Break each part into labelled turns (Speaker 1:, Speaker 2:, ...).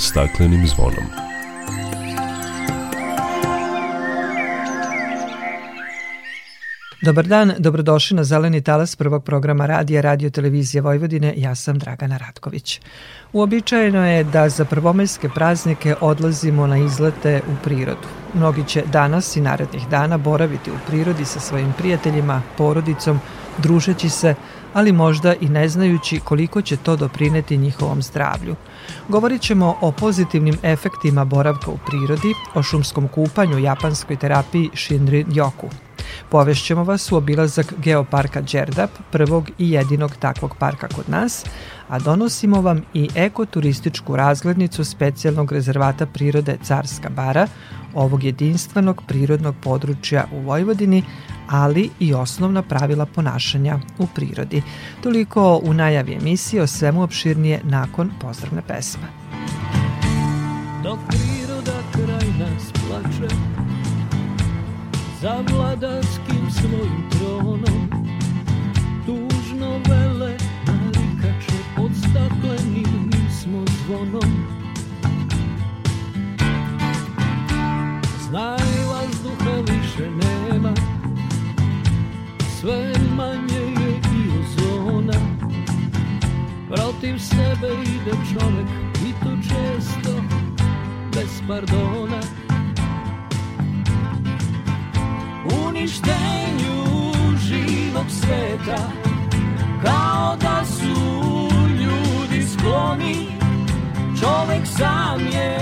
Speaker 1: staklenim zvonom.
Speaker 2: Dobar dan, dobrodošli na Zeleni talas prvog programa radija Radio Televizije Vojvodine. Ja sam Dragana Ratković. Uobičajeno je da za prvomajske praznike odlazimo na izlete u prirodu. Mnogi će danas i narednih dana boraviti u prirodi sa svojim prijateljima, porodicom, družeći se, ali možda i ne znajući koliko će to doprineti njihovom zdravlju. Govorit ćemo o pozitivnim efektima boravka u prirodi, o šumskom kupanju, japanskoj terapiji Shinrin Yoku. Povešćemo vas u obilazak Geoparka Đerdap, prvog i jedinog takvog parka kod nas, a donosimo vam i ekoturističku razglednicu specijalnog rezervata prirode Carska bara, ovog jedinstvenog prirodnog područja u Vojvodini, ali i osnovna pravila ponašanja u prirodi. Toliko u najavi emisije o svemu opširnije nakon pozdravne pesme. Dok priroda kraj nas plače za vladarskim svojim tronom tužno vele narikače pod staklenim smo zvonom Znaj Sve manje je i ozona Protiv sebe ide čovek i to često bez pardona. Uništenju živog sveta Kao da su ljudi skloni. Čovek sam je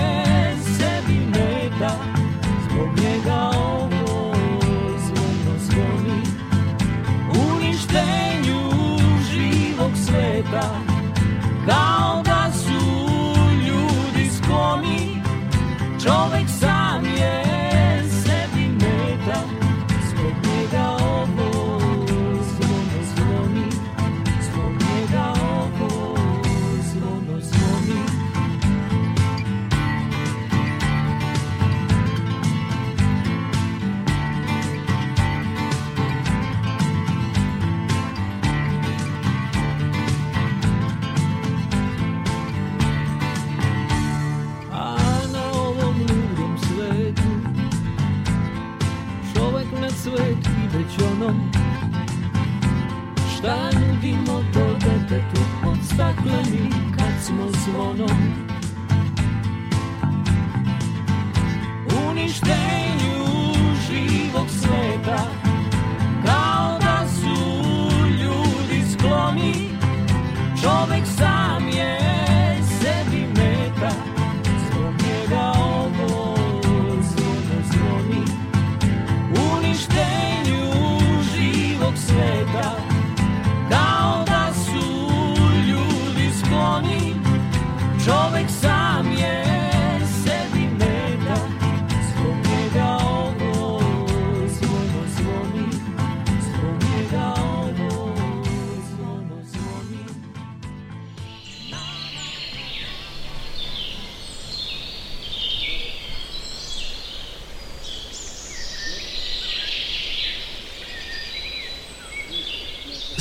Speaker 2: sveta stakleni kad smo zvonom. Uništenju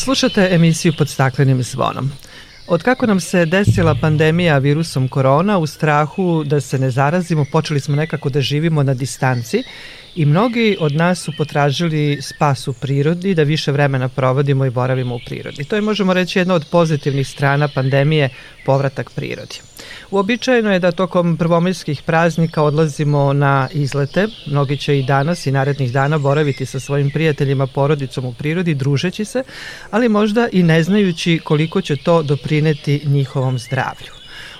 Speaker 2: Slušate emisiju pod staklenim zvonom. Od kako nam se desila pandemija virusom korona, u strahu da se ne zarazimo, počeli smo nekako da živimo na distanci i mnogi od nas su potražili spas u prirodi, da više vremena provodimo i boravimo u prirodi. To je, možemo reći, jedna od pozitivnih strana pandemije, povratak prirodi. Uobičajeno je da tokom prvomajskih praznika odlazimo na izlete. Mnogi će i danas i narednih dana boraviti sa svojim prijateljima, porodicom u prirodi, družeći se, ali možda i ne znajući koliko će to doprineti njihovom zdravlju.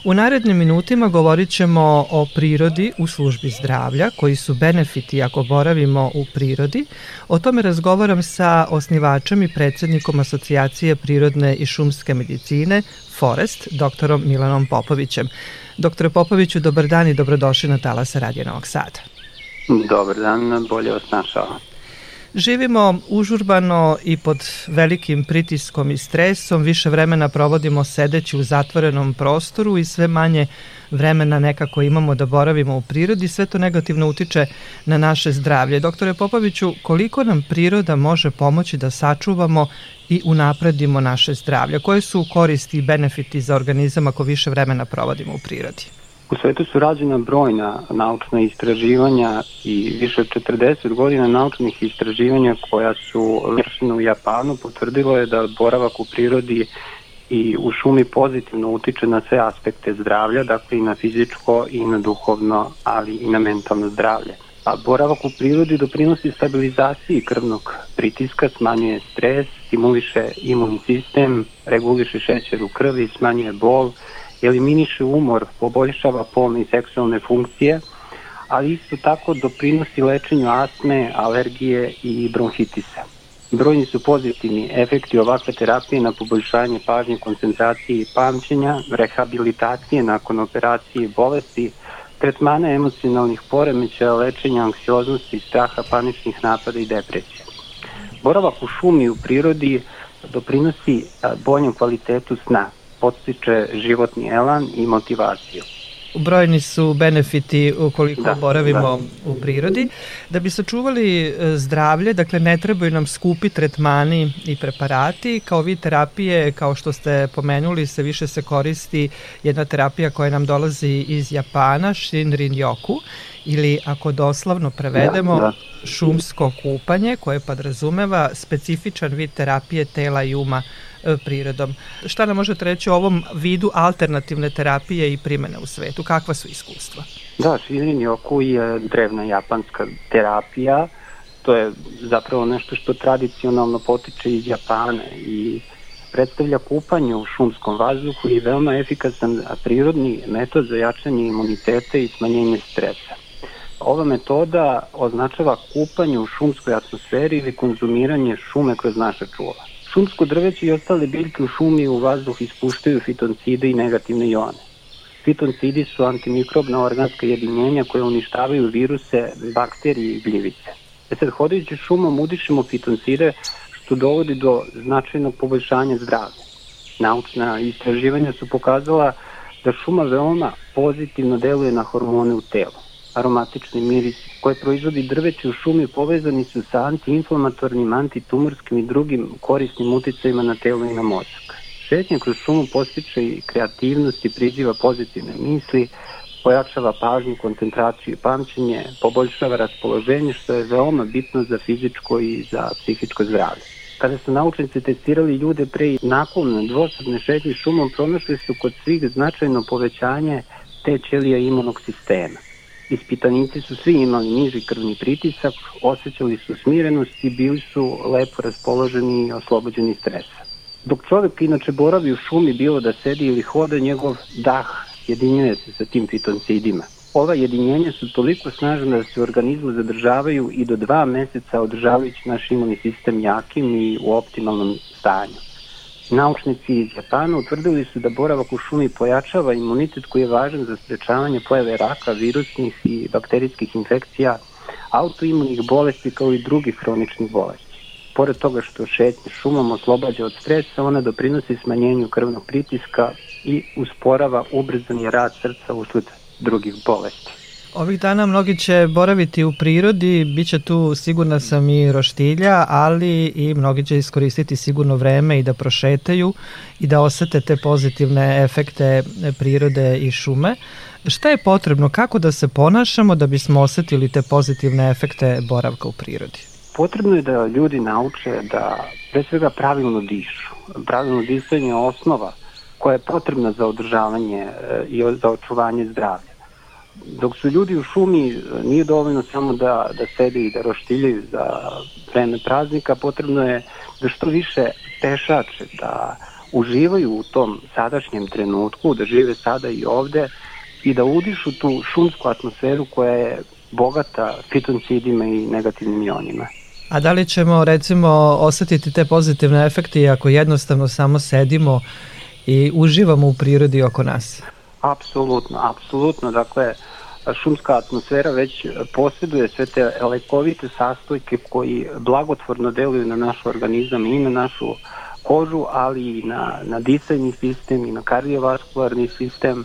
Speaker 2: U narednim minutima govorit ćemo o prirodi u službi zdravlja, koji su benefiti ako boravimo u prirodi. O tome razgovaram sa osnivačem i predsednikom Asocijacije prirodne i šumske medicine Forest, doktorom Milanom Popovićem. Doktore Popoviću, dobar dan i dobrodošli na Talasa Radija Novog Sada.
Speaker 3: Dobar dan, bolje vas našao.
Speaker 2: Živimo užurbano i pod velikim pritiskom i stresom, više vremena provodimo sedeći u zatvorenom prostoru i sve manje vremena nekako imamo da boravimo u prirodi, sve to negativno utiče na naše zdravlje. Doktore Popoviću, koliko nam priroda može pomoći da sačuvamo i unapredimo naše zdravlje? Koje su koristi i benefiti za organizam ako više vremena provodimo u prirodi?
Speaker 3: U svetu su rađena brojna naučna istraživanja i više od 40 godina naučnih istraživanja koja su vršene u Japanu potvrdilo je da boravak u prirodi i u šumi pozitivno utiče na sve aspekte zdravlja, dakle i na fizičko i na duhovno, ali i na mentalno zdravlje. A boravak u prirodi doprinosi stabilizaciji krvnog pritiska, smanjuje stres, stimuliše imunni sistem, reguliše šećer u krvi, smanjuje bol, eliminiše umor, poboljšava polne i seksualne funkcije, ali isto tako doprinosi lečenju astme, alergije i bronhitisa. Brojni su pozitivni efekti ovakve terapije na poboljšanje pažnje, koncentracije i pamćenja, rehabilitacije nakon operacije i bolesti, tretmana emocionalnih poremeća, lečenja anksioznosti, straha, paničnih napada i depresije. Boravak u šumi u prirodi doprinosi boljem kvalitetu sna, podstiče životni elan i motivaciju.
Speaker 2: Brojni su benefiti ukoliko da, boravimo da. u prirodi. Da bi sačuvali e, zdravlje, dakle ne trebaju nam skupi tretmani i preparati. Kao vid terapije, kao što ste pomenuli, se više se koristi jedna terapija koja nam dolazi iz Japana, Shinrin Yoku, ili ako doslovno prevedemo, da, da. šumsko kupanje koje podrazumeva specifičan vid terapije tela i uma prirodom. Šta nam možete reći o ovom vidu alternativne terapije i primene u svetu? Kakva su iskustva?
Speaker 3: Da, Shinrin Yoku je drevna japanska terapija. To je zapravo nešto što tradicionalno potiče iz Japana i predstavlja kupanje u šumskom vazduhu i veoma efikasan prirodni metod za jačanje imuniteta i smanjenje stresa. Ova metoda označava kupanje u šumskoj atmosferi ili konzumiranje šume kroz naše čula. Šumsko drveće i ostale biljke u šumi i u vazduh ispuštaju fitoncide i negativne ione. Fitoncidi su antimikrobna organska jedinjenja koje uništavaju viruse, bakterije i gljivice. E sad, hodajući šumom udišemo fitoncide što dovodi do značajnog poboljšanja zdravlja. Naučna istraživanja su pokazala da šuma veoma pozitivno deluje na hormone u telu aromatični miris koje proizvodi drveće u šumi povezani su sa antiinflamatornim, antitumorskim i drugim korisnim uticajima na telo i na mozak. Šetnja kroz šumu postiče i kreativnost i priziva pozitivne misli, pojačava pažnju, koncentraciju i pamćenje, poboljšava raspoloženje što je veoma bitno za fizičko i za psihičko zdravlje. Kada su naučnici testirali ljude pre i nakon dvosadne šetnje šumom, pronašli su kod svih značajno povećanje te ćelija imunog sistema. Ispitanici su svi imali niži krvni pritisak, osjećali su smirenost i bili su lepo raspoloženi i oslobođeni stresa. Dok čovek inače boravi u šumi bilo da sedi ili hoda, njegov dah jedinjuje se sa tim fitoncidima. Ova jedinjenja su toliko snažna da se u organizmu zadržavaju i do dva meseca održavajući naš imunni sistem jakim i u optimalnom stanju. Naučnici iz Japana utvrdili su da boravak u šumi pojačava imunitet koji je važan za sprečavanje pojave raka, virusnih i bakterijskih infekcija, autoimunih bolesti kao i drugih hroničnih bolesti. Pored toga što šetnje šumom oslobađa od stresa, ona doprinosi smanjenju krvnog pritiska i usporava ubrzani rad srca usled drugih bolesti.
Speaker 2: Ovih dana mnogi će boraviti u prirodi, bit će tu sigurna sam i roštilja, ali i mnogi će iskoristiti sigurno vreme i da prošetaju i da osete te pozitivne efekte prirode i šume. Šta je potrebno, kako da se ponašamo da bismo osetili te pozitivne efekte boravka u prirodi?
Speaker 3: Potrebno je da ljudi nauče da pre svega pravilno dišu. Pravilno disanje je osnova koja je potrebna za održavanje e, i za očuvanje zdravlja dok su ljudi u šumi, nije dovoljno samo da, da sede i da roštiljaju za vreme praznika, potrebno je da što više pešače, da uživaju u tom sadašnjem trenutku, da žive sada i ovde i da udišu tu šumsku atmosferu koja je bogata fitoncidima i negativnim ionima.
Speaker 2: A da li ćemo recimo osetiti te pozitivne efekte ako jednostavno samo sedimo i uživamo u prirodi oko nas?
Speaker 3: Apsolutno, apsolutno. Dakle, šumska atmosfera već posjeduje sve te lekovite sastojke koji blagotvorno deluju na naš organizam i na našu kožu, ali i na, na disajni sistem i na kardiovaskularni sistem.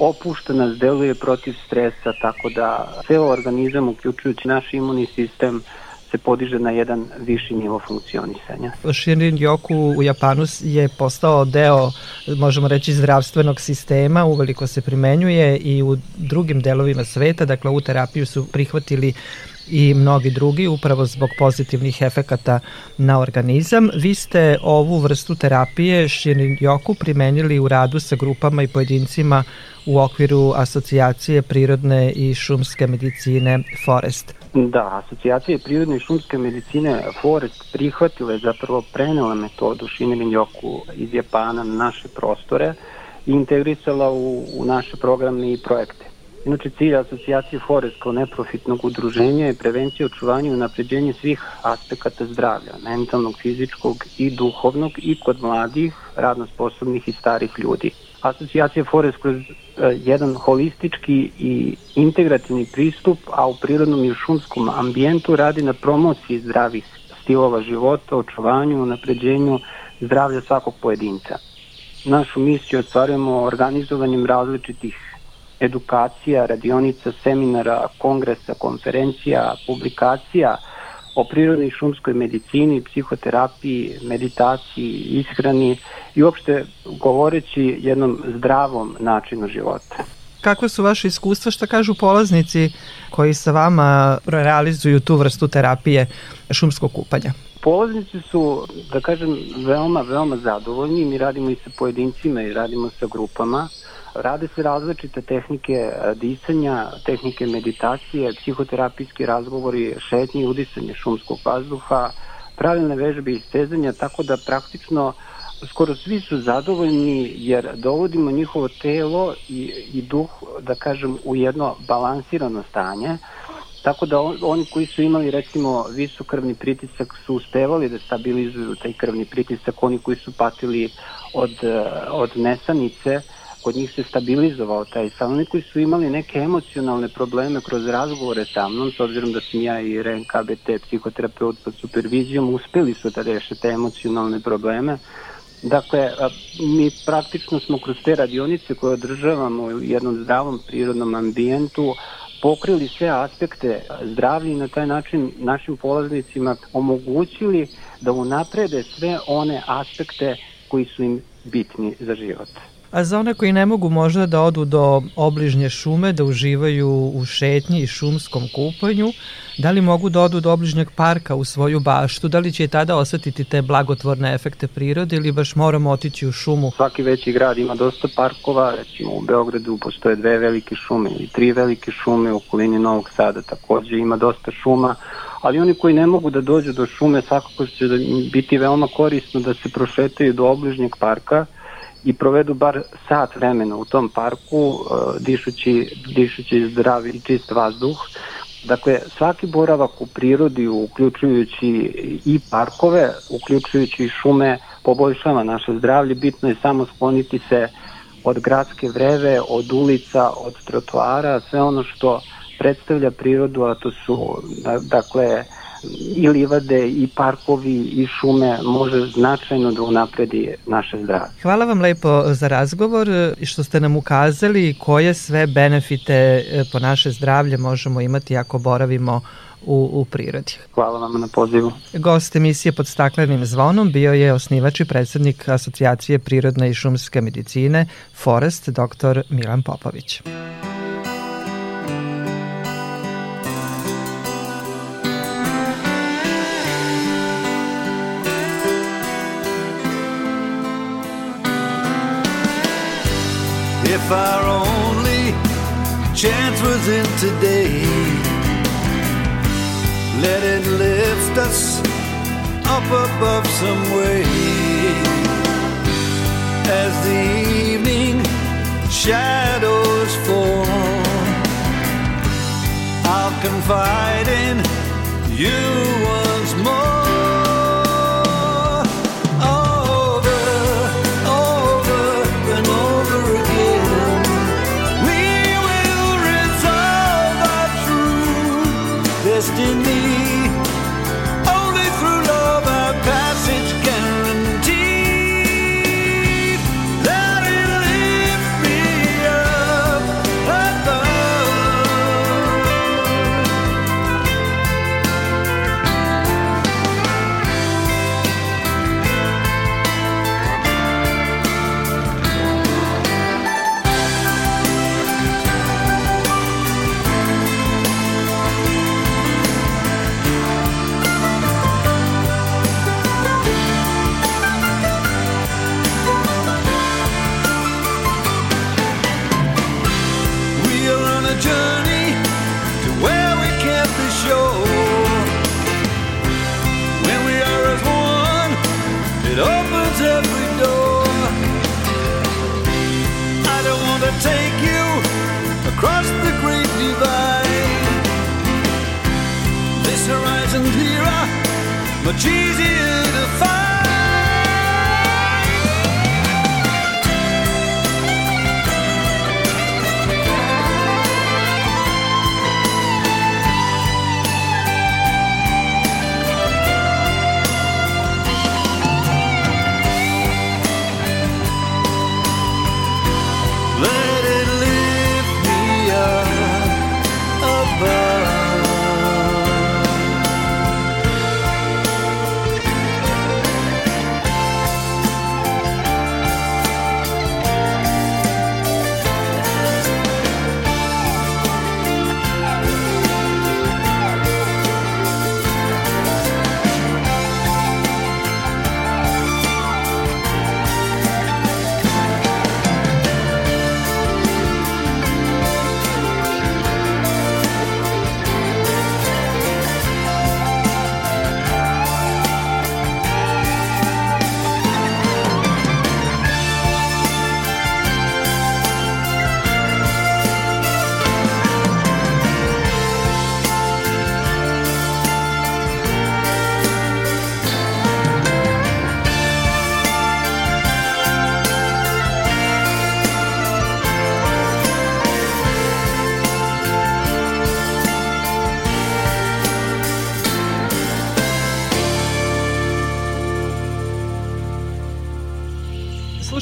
Speaker 3: Opušta nas, deluje protiv stresa, tako da ceo organizam, uključujući naš imunni sistem, se podiže na jedan viši nivo funkcionisanja.
Speaker 2: Shinrin Yoku u Japanu je postao deo, možemo reći, zdravstvenog sistema, uveliko se primenjuje i u drugim delovima sveta, dakle u terapiju su prihvatili i mnogi drugi upravo zbog pozitivnih efekata na organizam. Vi ste ovu vrstu terapije Shinrin Yoku primenili u radu sa grupama i pojedincima u okviru asocijacije prirodne i šumske medicine Forest.
Speaker 3: Da, asocijacija prirodne i šumske medicine Forest prihvatila je zapravo prenela metodu Shinrin Yoku iz Japana na naše prostore i integrisala u, u naše programe i projekte. Inače, cilj asocijacije Forest kao neprofitnog udruženja je prevencija, očuvanja i unapređenje svih aspekata zdravlja, mentalnog, fizičkog i duhovnog i kod mladih, radno sposobnih i starih ljudi. Asocijacija Forest kroz uh, jedan holistički i integrativni pristup, a u prirodnom i šumskom ambijentu radi na promociji zdravih stilova života, očuvanju, unapređenju zdravlja svakog pojedinca. Našu misiju ostvarujemo organizovanjem različitih edukacija, radionica, seminara, kongresa, konferencija, publikacija o prirodnoj šumskoj medicini, psihoterapiji, meditaciji, ishrani i uopšte govoreći jednom zdravom načinu života.
Speaker 2: Kako su vaše iskustva, šta kažu polaznici koji sa vama realizuju tu vrstu terapije šumskog kupanja?
Speaker 3: Polaznici su, da kažem, veoma, veoma zadovoljni. Mi radimo i sa pojedincima i radimo sa grupama. Rade se različite tehnike e, disanja, tehnike meditacije, psihoterapijski razgovori, šetnje i udisanje šumskog vazduha, pravilne vežbe i stezanja, tako da praktično skoro svi su zadovoljni jer dovodimo njihovo telo i, i duh, da kažem, u jedno balansirano stanje, tako da on, oni koji su imali recimo visok krvni pritisak su uspevali da stabilizuju taj krvni pritisak, oni koji su patili od, e, od nesanice, kod njih se stabilizovao taj stav. Oni koji su imali neke emocionalne probleme kroz razgovore sa mnom, s obzirom da sam ja i REN KBT psihoterapeut pod supervizijom, uspeli su da reše te emocionalne probleme. Dakle, mi praktično smo kroz te radionice koje održavamo u jednom zdravom prirodnom ambijentu pokrili sve aspekte zdravlja i na taj način našim polaznicima omogućili da unaprede sve one aspekte koji su im bitni za život.
Speaker 2: A za one koji ne mogu možda da odu do obližnje šume, da uživaju u šetnji i šumskom kupanju, da li mogu da odu do obližnjeg parka u svoju baštu, da li će i tada osetiti te blagotvorne efekte prirode ili baš moramo otići u šumu?
Speaker 3: Svaki veći grad ima dosta parkova, recimo u Beogradu postoje dve velike šume ili tri velike šume, u okolini Novog Sada takođe ima dosta šuma, ali oni koji ne mogu da dođu do šume svakako će biti veoma korisno da se prošetaju do obližnjeg parka, i provedu bar sat vremena u tom parku uh, dišući, dišući zdravi i čist vazduh. Dakle, svaki boravak u prirodi, uključujući i parkove, uključujući i šume, poboljšava naše zdravlje. Bitno je samo skloniti se od gradske vreve, od ulica, od trotoara, sve ono što predstavlja prirodu, a to su, dakle, i livade i parkovi i šume može značajno da unapredi naše zdravlje.
Speaker 2: Hvala vam lepo za razgovor i što ste nam ukazali koje sve benefite e, po naše zdravlje možemo imati ako boravimo u, u prirodi.
Speaker 3: Hvala vam na pozivu.
Speaker 2: Gost emisije pod staklenim zvonom bio je osnivač i predsednik Asocijacije prirodne i šumske medicine Forest, dr. Milan Popović. If our only chance was in today, let it lift us up above some way. As the evening shadows fall, I'll confide in you once more.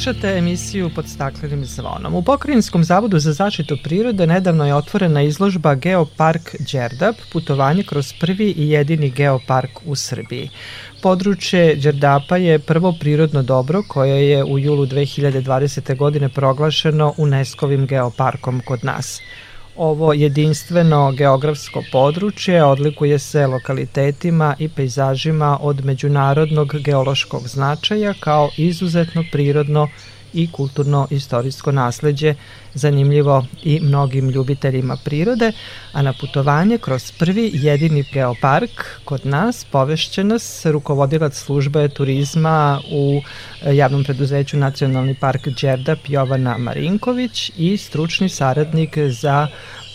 Speaker 2: Slušate emisiju pod staklenim zvonom. U Pokrajinskom zavodu za zaštitu prirode nedavno je otvorena izložba Geopark Đerdap, putovanje kroz prvi i jedini geopark u Srbiji. Područje Đerdapa je prvo prirodno dobro koje je u julu 2020. godine proglašeno UNESCO-vim geoparkom kod nas. Ovo jedinstveno geografsko područje odlikuje se lokalitetima i pejzažima od međunarodnog geološkog značaja kao izuzetno prirodno i kulturno-istorijsko nasleđe, zanimljivo i mnogim ljubiteljima prirode, a na putovanje kroz prvi jedini geopark kod nas povešće nas rukovodilac službe turizma u javnom preduzeću Nacionalni park Đerdap Jovana Marinković i stručni saradnik za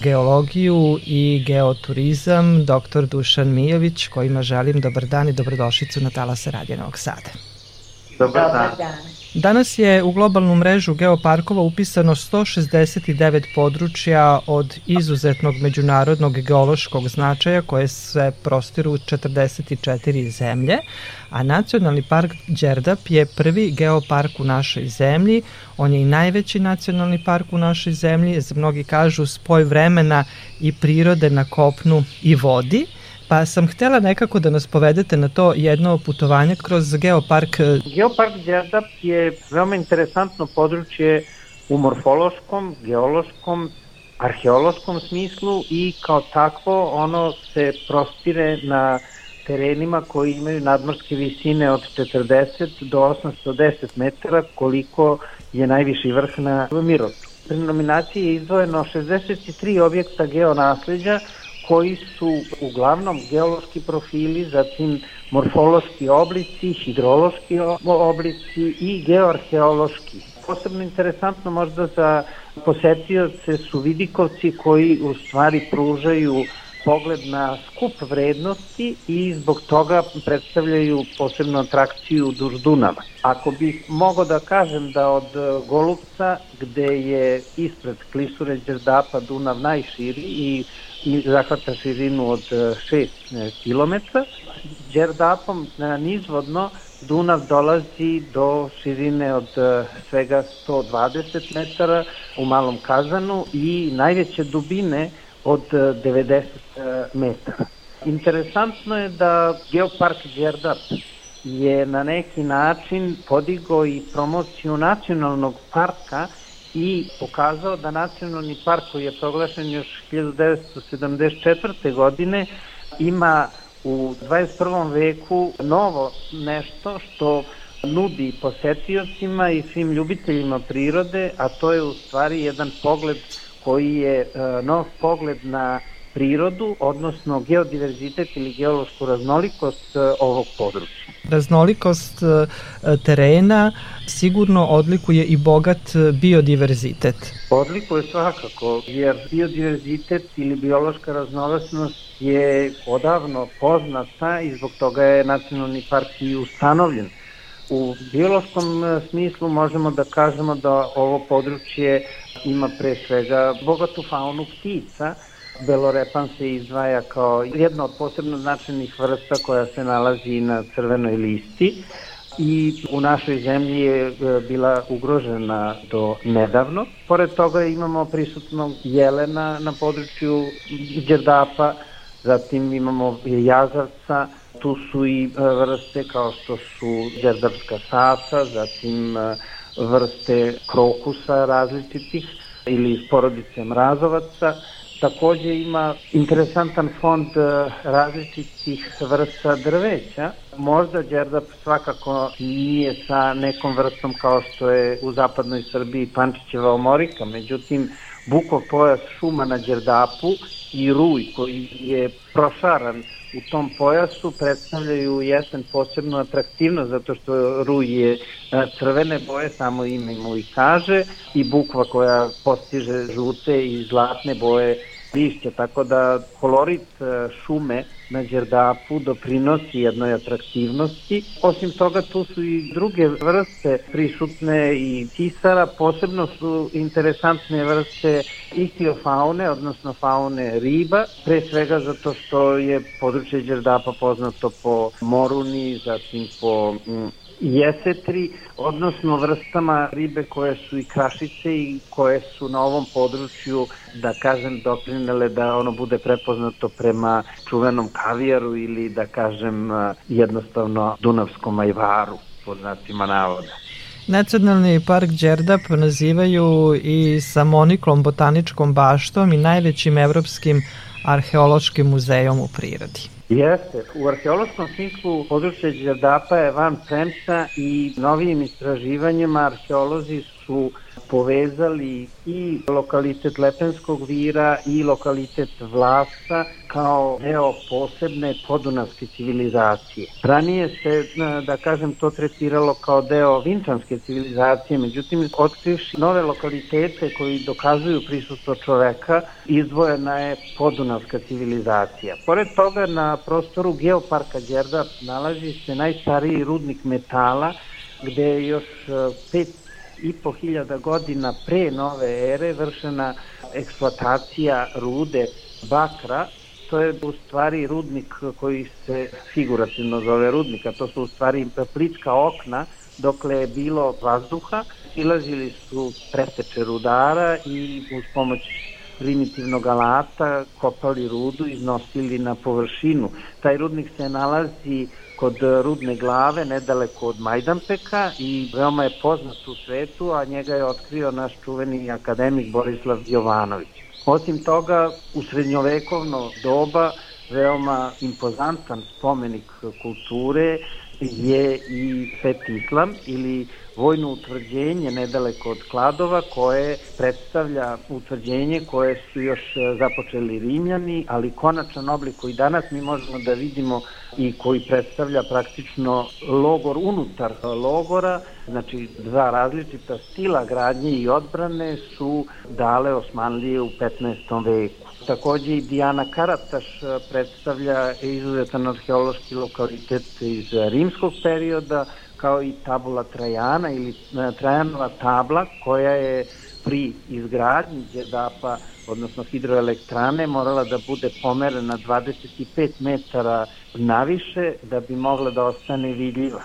Speaker 2: geologiju i geoturizam dr. Dušan Mijović kojima želim dobar dan i dobrodošlicu na talase Radija Novog Sada.
Speaker 4: Dobar, dobar dan.
Speaker 2: Danas je u globalnu mrežu geoparkova upisano 169 područja od izuzetnog međunarodnog geološkog značaja koje se prostiru 44 zemlje, a Nacionalni park Đerdap je prvi geopark u našoj zemlji, on je i najveći nacionalni park u našoj zemlji, mnogi kažu spoj vremena i prirode na kopnu i vodi – Pa sam htela nekako da nas povedete na to jedno putovanje kroz Geopark.
Speaker 4: Geopark Đerdap je veoma interesantno područje u morfološkom, geološkom, arheološkom smislu i kao takvo ono se prostire na terenima koji imaju nadmorske visine od 40 do 810 metara koliko je najviši vrh na Mirotu. Pri nominaciji je izdvojeno 63 objekta geonasleđa koji su uglavnom geološki profili, zatim morfološki oblici, hidrološki oblici i geoarheološki. Posebno interesantno možda za posetioce su vidikovci koji u stvari pružaju pogled na skup vrednosti i zbog toga predstavljaju posebnu atrakciju duž Dunava. Ako bih mogao da kažem da od Golubca, gde je ispred Klisure Đerdapa Dunav najširi i i zahvata širinu od 6 e, km. Đerdapom nizvodno Dunav dolazi do širine od e, svega 120 metara u Malom Kazanu i najveće dubine od 90 e, metara. Interesantno je da Geopark Đerdap je na neki način podigao i promociju nacionalnog parka i pokazao da nacionalni park koji je proglašen još 1974. godine ima u 21. veku novo nešto što nudi posetiocima i svim ljubiteljima prirode, a to je u stvari jedan pogled koji je e, nov pogled na prirodu, odnosno geodiverzitet ili geološku raznolikost e, ovog područja.
Speaker 2: Raznolikost e, terena sigurno odlikuje i bogat biodiverzitet.
Speaker 4: Odlikuje svakako, jer biodiverzitet ili biološka raznovrsnost je odavno poznata i zbog toga je nacionalni park i ustanovljen. U biološkom e, smislu možemo da kažemo da ovo područje ima pre svega bogatu faunu ptica, Belorepan se izdvaja kao jedna od posebno značajnih vrsta koja se nalazi na crvenoj listi i u našoj zemlji je e, bila ugrožena do nedavno. Pored toga imamo prisutnog jelena na području Đerdapa, zatim imamo jazavca, tu su i e, vrste kao što su đerdapska sasa, zatim e, vrste krokusa različitih ili porodice mrazovaca, Takođe ima interesantan fond e, različitih vrsta drveća. Možda Đerdap svakako nije sa nekom vrstom kao što je u zapadnoj Srbiji Pančićeva omorika, međutim bukov pojas šuma na Đerdapu i ruj koji je prošaran u tom pojasu predstavljaju jesen posebnu atraktivnost zato što ruj je e, crvene boje, samo ime mu i kaže, i bukva koja postiže žute i zlatne boje lišća, tako da kolorit e, šume na Đerdapu doprinosi jednoj atraktivnosti. Osim toga tu su i druge vrste prisutne i tisara, posebno su interesantne vrste ihtiofaune, odnosno faune riba, pre svega zato što je područje Đerdapa poznato po moruni, zatim po jesetri, odnosno vrstama ribe koje su i krašice i koje su na ovom području, da kažem, doprinele da ono bude prepoznato prema čuvenom kavijaru ili da kažem jednostavno dunavskom ajvaru, pod znacima navoda.
Speaker 2: Nacionalni park Đerdap nazivaju i samoniklom botaničkom baštom i najvećim evropskim arheološkim muzejom u prirodi.
Speaker 4: Jeste. U arheološkom smislu područje Đerdapa je van premca i novijim istraživanjima arheolozi su povezali i lokalitet Lepenskog vira i lokalitet Vlasa kao deo posebne podunavske civilizacije. Ranije se, da kažem, to tretiralo kao deo vinčanske civilizacije, međutim, otkrivši nove lokalitete koji dokazuju prisustvo čoveka, izdvojena je podunavska civilizacija. Pored toga, na prostoru Geoparka Đerdap nalazi se najstariji rudnik metala, gde je još pet i po hiljada godina pre nove ere vršena eksploatacija rude bakra, to je u stvari rudnik koji se figurativno zove rudnika, to su u stvari plitska okna, dokle je bilo vazduha, silazili su preteče rudara i uz pomoć primitivnog alata kopali rudu i iznosili na površinu. Taj rudnik se nalazi kod Rudne glave, nedaleko od Majdanpeka i veoma je poznat u svetu, a njega je otkrio naš čuveni akademik Borislav Jovanović. Osim toga, u srednjovekovno doba veoma impozantan spomenik kulture je i Svet Islam ili vojno utvrđenje nedaleko od Kladova koje predstavlja utvrđenje koje su još započeli Rimljani, ali konačan oblik koji danas mi možemo da vidimo i koji predstavlja praktično logor unutar logora, znači dva različita stila gradnje i odbrane su dale Osmanlije u 15. veku. Takođe i Dijana Karataš predstavlja izuzetan arheološki lokalitet iz rimskog perioda, kao i tabula Trajana ili Trajanova tabla koja je pri izgradnji Đedapa, odnosno hidroelektrane, morala da bude pomerena 25 metara naviše da bi mogla da ostane vidljiva.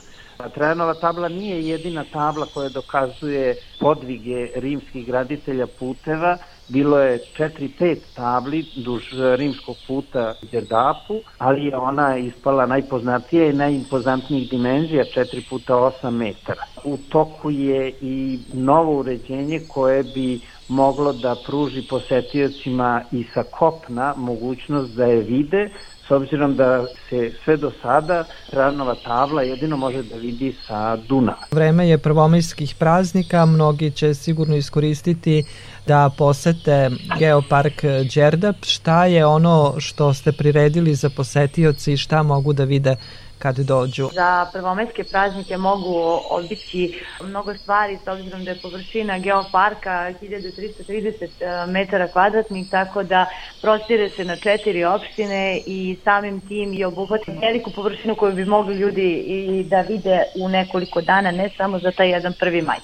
Speaker 4: Trajanova tabla nije jedina tabla koja dokazuje podvige rimskih graditelja puteva, bilo je 4-5 tabli duž rimskog puta Đerdapu, ali je ona ispala najpoznatija i najimpozantnijih dimenzija, 4 puta 8 metara. U toku je i novo uređenje koje bi moglo da pruži posetiocima i sa kopna mogućnost da je vide, s obzirom da se sve do sada Ranova tabla jedino može da vidi sa Dunava.
Speaker 2: Vreme je prvomajskih praznika, mnogi će sigurno iskoristiti da posete Geopark Đerdap. Šta je ono što ste priredili za posetioci i šta mogu da vide kad dođu?
Speaker 5: Za prvomajske praznike mogu odbići mnogo stvari s obzirom da je površina geoparka 1330 e, metara kvadratnih, tako da prostire se na četiri opštine i samim tim i obuhvati veliku površinu koju bi mogli ljudi i da vide u nekoliko dana, ne samo za taj jedan prvi maj.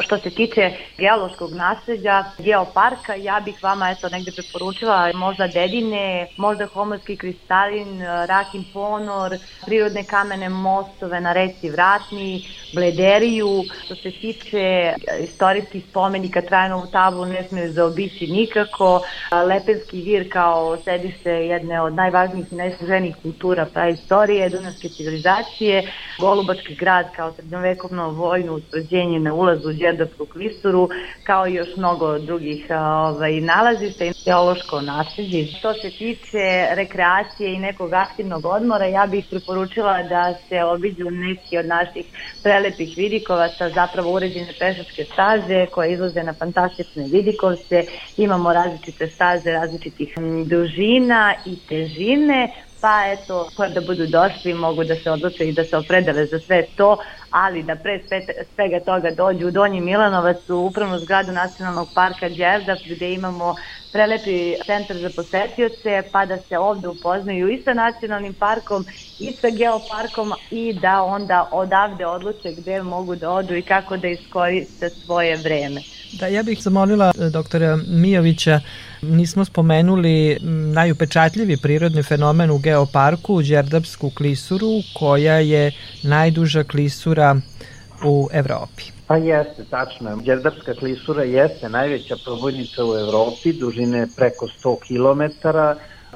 Speaker 5: Što se tiče geološkog nasledja, geoparka, ja bih vama eto negde preporučila možda dedine, možda homorski kristalin, rakin ponor, prirodne kamene mostove na reci Vratni, Blederiju. Što se tiče istorijskih spomenika, trajnovu tablu ne smije zaobići nikako. Lepenski vir kao sedište jedne od najvažnijih i najsluženijih kultura praistorije, dunavske civilizacije, Golubački grad kao srednjovekovno vojno utvrđenje na ulazu Đerdapsku klisuru, kao i još mnogo drugih ovaj, nalazišta i teološko nasljeđe. Što se tiče rekreacije i nekog aktivnog odmora, ja bih preporučila da se obiđu neki od naših prelepih vidikovaca, zapravo uređene pešačke staze koje izlaze na fantastične vidikovce. Imamo različite staze različitih dužina i težine, pa eto, da budu došli mogu da se odluče i da se opredele za sve to, ali da pre svega toga dođu u Donji Milanovac u upravnu zgradu Nacionalnog parka Đerdap gde imamo prelepi centar za posetioce, pa da se ovde upoznaju i sa nacionalnim parkom i sa geoparkom i da onda odavde odluče gde mogu da odu i kako da iskoriste svoje vreme.
Speaker 2: Da, ja bih zamolila e, doktora Mijovića, nismo spomenuli najupečatljivi prirodni fenomen u geoparku, Đerdapsku klisuru, koja je najduža klisura u Evropi.
Speaker 4: Pa jeste, tačno. Đerdapska klisura jeste najveća probojnica u Evropi, dužine preko 100 km,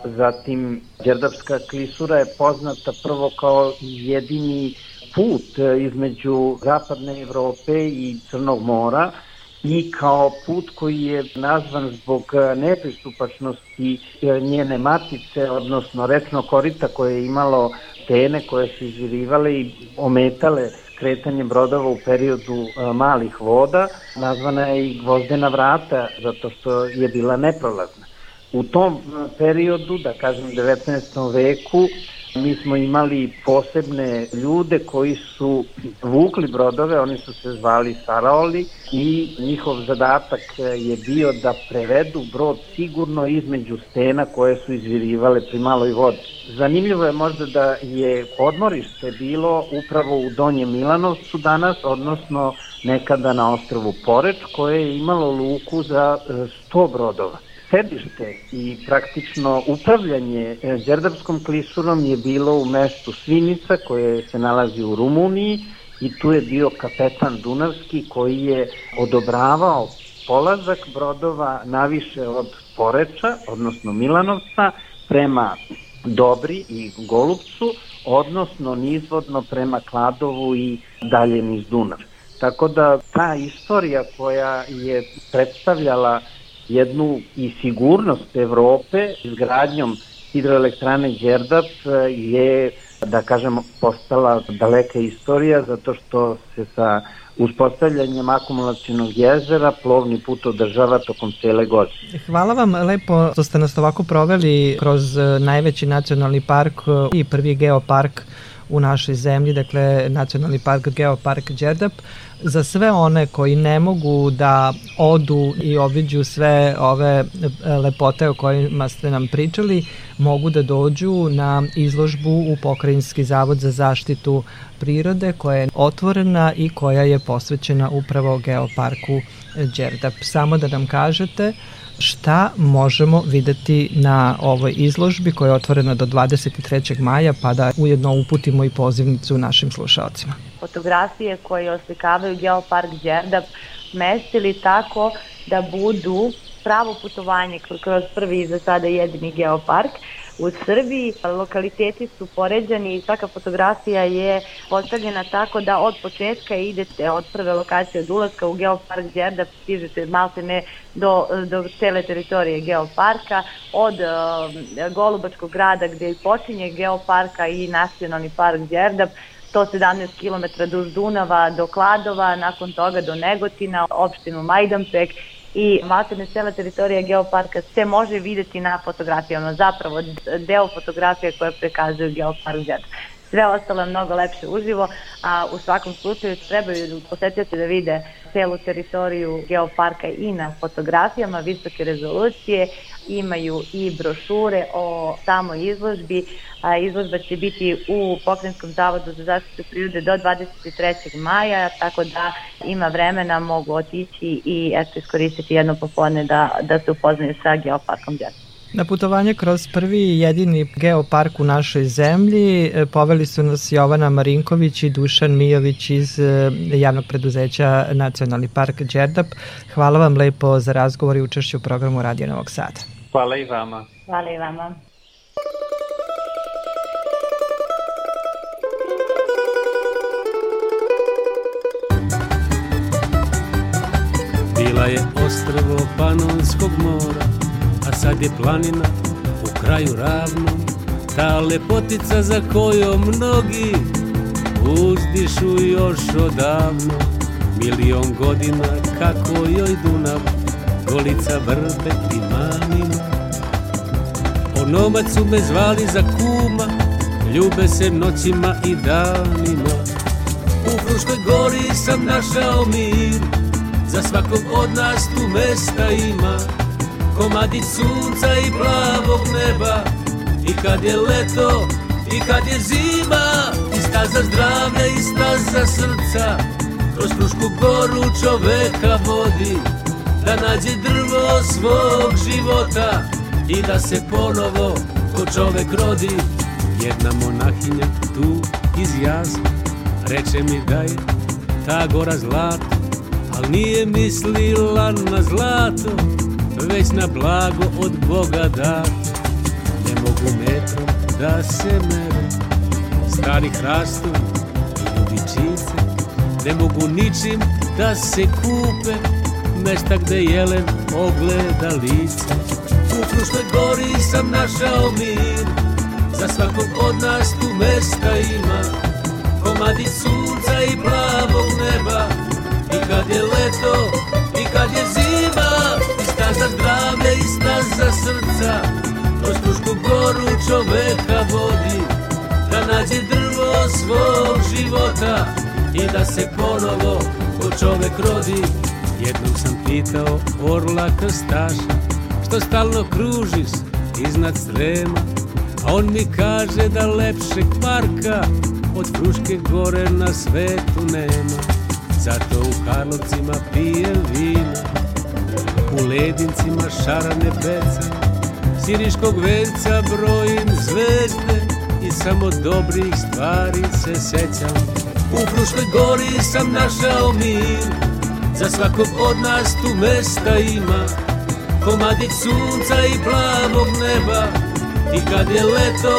Speaker 4: Zatim, Đerdapska klisura je poznata prvo kao jedini put između zapadne Evrope i Crnog mora, i kao put koji je nazvan zbog nepristupačnosti e, njene matice, odnosno recno korita koje je imalo tene koje su izvirivale i ometale kretanje brodova u periodu e, malih voda, nazvana je i gvozdena vrata zato što je bila neprolazna. U tom e, periodu, da kažem 19. veku, Mi smo imali posebne ljude koji su vukli brodove, oni su se zvali Saraoli i njihov zadatak je bio da prevedu brod sigurno između stena koje su izvirivale pri maloj vodi. Zanimljivo je možda da je odmorište bilo upravo u Donjem Milanovcu danas, odnosno nekada na ostrovu Poreč, koje je imalo luku za 100 brodova sedište i praktično upravljanje e, Đerdapskom klisurom je bilo u mestu Svinica koje se nalazi u Rumuniji i tu je bio kapetan Dunavski koji je odobravao polazak brodova naviše od Poreča, odnosno Milanovca, prema Dobri i Golubcu, odnosno nizvodno prema Kladovu i dalje niz Dunav. Tako da ta istorija koja je predstavljala jednu i sigurnost Evrope izgradnjom hidroelektrane Đerdap eh, je, da kažem, postala daleka istorija zato što se sa uspostavljanjem akumulacijnog jezera plovni put održava tokom cele godine.
Speaker 2: Hvala vam lepo što ste nas ovako proveli kroz eh, najveći nacionalni park eh, i prvi geopark u našoj zemlji, dakle Nacionalni park Geopark Đerdap za sve one koji ne mogu da odu i obiđu sve ove e, lepote o kojima ste nam pričali, mogu da dođu na izložbu u Pokrajinski zavod za zaštitu prirode koja je otvorena i koja je posvećena upravo Geoparku Đerdap. Samo da nam kažete šta možemo videti na ovoj izložbi koja je otvorena do 23. maja, pa da ujedno uputimo i pozivnicu našim slušalcima.
Speaker 5: Fotografije koje oslikavaju Geopark Đerdap mestili tako da budu pravo putovanje kroz prvi za sada jedini geopark u Srbiji. Lokaliteti su poređani i svaka fotografija je postavljena tako da od početka idete od prve lokacije od ulaska u Geopark Đerda, stižete malte ne do, do cele teritorije Geoparka, od uh, Golubačkog grada gde počinje Geoparka i Nacionalni park Đerdap, 117 km duž Dunava do Kladova, nakon toga do Negotina, opštinu Majdanpek i maltene cela teritorija geoparka se može videti na fotografijama, zapravo deo fotografije koje prekazuju geopark Đerdap sve ostalo je mnogo lepše uživo, a u svakom slučaju trebaju posetioci da vide celu teritoriju geoparka i na fotografijama visoke rezolucije, imaju i brošure o samoj izložbi, a izložba će biti u Pokrenjskom zavodu za zaštitu prirode do 23. maja, tako da ima vremena, mogu otići i eto iskoristiti jedno popodne da, da se upoznaju sa geoparkom Đerba.
Speaker 2: Na putovanje kroz prvi i jedini geopark u našoj zemlji e, poveli su nas Jovana Marinković i Dušan Mijović iz e, javnog preduzeća Nacionalni park Đerdap. Hvala vam lepo za razgovor i učešću u programu Radio Novog Sada.
Speaker 4: Hvala i vama.
Speaker 5: Hvala i vama.
Speaker 6: Bila je ostrvo Panonskog mora sad je planina u kraju ravno. Ta lepotica za kojom mnogi uzdišu još odavno. Milion godina kako joj Dunav Golica vrbe i manima Onomac su me zvali za kuma Ljube se noćima i danima. U Fruškoj gori sam našao mir Za svakog od nas tu mesta ima komadić sunca i plavog neba. I kad je leto i kad je zima I staza zdravlja i staza srca. Kroz Frušku goru čoveka vodi Da nađe drvo svog života. I da se ponovo ko čovek rodi. Jedna monahinja tu iz jazma Reče mi da je ta gora zlato. Al nije mislila na zlato već na blago od Boga da. Ne mogu metrom da se mere. Stari hrastovi i ljubičice Ne mogu ničim da se kupe. Mesta gde jelen ogleda lice. U Fruškoj gori sam našao mir. Za svakog od nas tu mesta ima. Komadi sunca i plavog neba. I kad je leto i kad je zima srca Kroz Frušku goru čoveka vodi Da nađe drvo svog života I da se ponovo ko čovek rodi. Jednom sam pitao orla krstaša Što stalno kružiš iznad strema. A on mi kaže da lepšeg parka Od Fruške gore na svetu nema. Zato u Karlovcima pijem vino U ledincima šarane peca Siriškog venca brojim zvezde I samo dobrih stvari se sećam. U Fruškoj gori sam našao mir Za svakog od nas tu mesta ima. Komadić sunca i plavog neba I kad je leto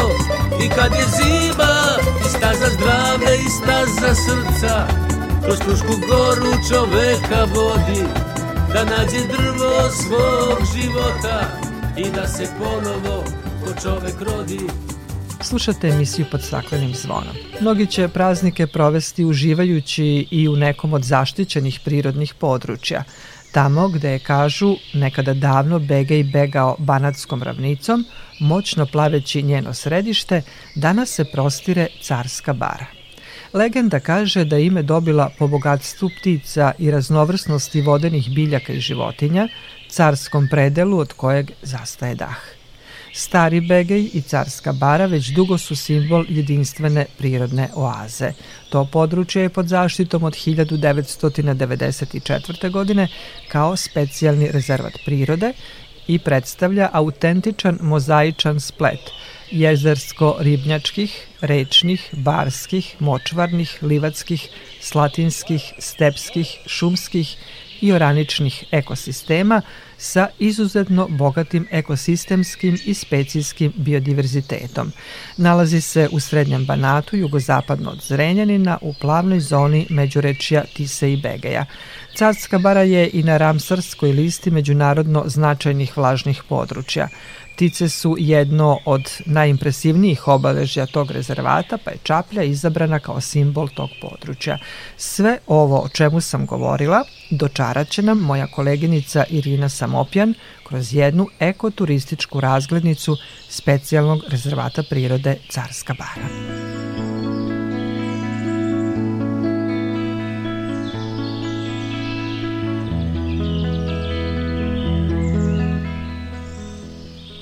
Speaker 6: i kad je zima I staza zdravlja i staza srca. Kroz Frušku goru čoveka vodi da nađe drvo svog života i da se ponovo ko čovek rodi
Speaker 2: Slušate emisiju pod staklenim zvonom. Mnogi će praznike provesti uživajući i u nekom od zaštićenih prirodnih područja. Tamo gde je, kažu, nekada davno Begej begao Banatskom ravnicom, moćno plaveći njeno središte, danas se prostire Carska bara. Legenda kaže da ime dobila po bogatstvu ptica i raznovrsnosti vodenih biljaka i životinja, carskom predelu od kojeg zastaje dah. Stari Begej i Carska bara već dugo su simbol jedinstvene prirodne oaze. To područje je pod zaštitom od 1994. godine kao specijalni rezervat prirode i predstavlja autentičan mozaičan splet – jezersko-ribnjačkih, rečnih, barskih, močvarnih, livatskih, slatinskih, stepskih, šumskih i oraničnih ekosistema sa izuzetno bogatim ekosistemskim i specijskim biodiverzitetom. Nalazi se u Srednjem Banatu, jugozapadno od Zrenjanina, u plavnoj zoni međurečja Tise i Begeja. Carska bara je i na Ramsarskoj listi međunarodno značajnih vlažnih područja. Ptice su jedno od najimpresivnijih obeležja tog rezervata, pa je čaplja izabrana kao simbol tog područja. Sve ovo o čemu sam govorila dočarat će nam moja koleginica Irina Samopjan kroz jednu ekoturističku razglednicu specijalnog rezervata prirode Carska bara.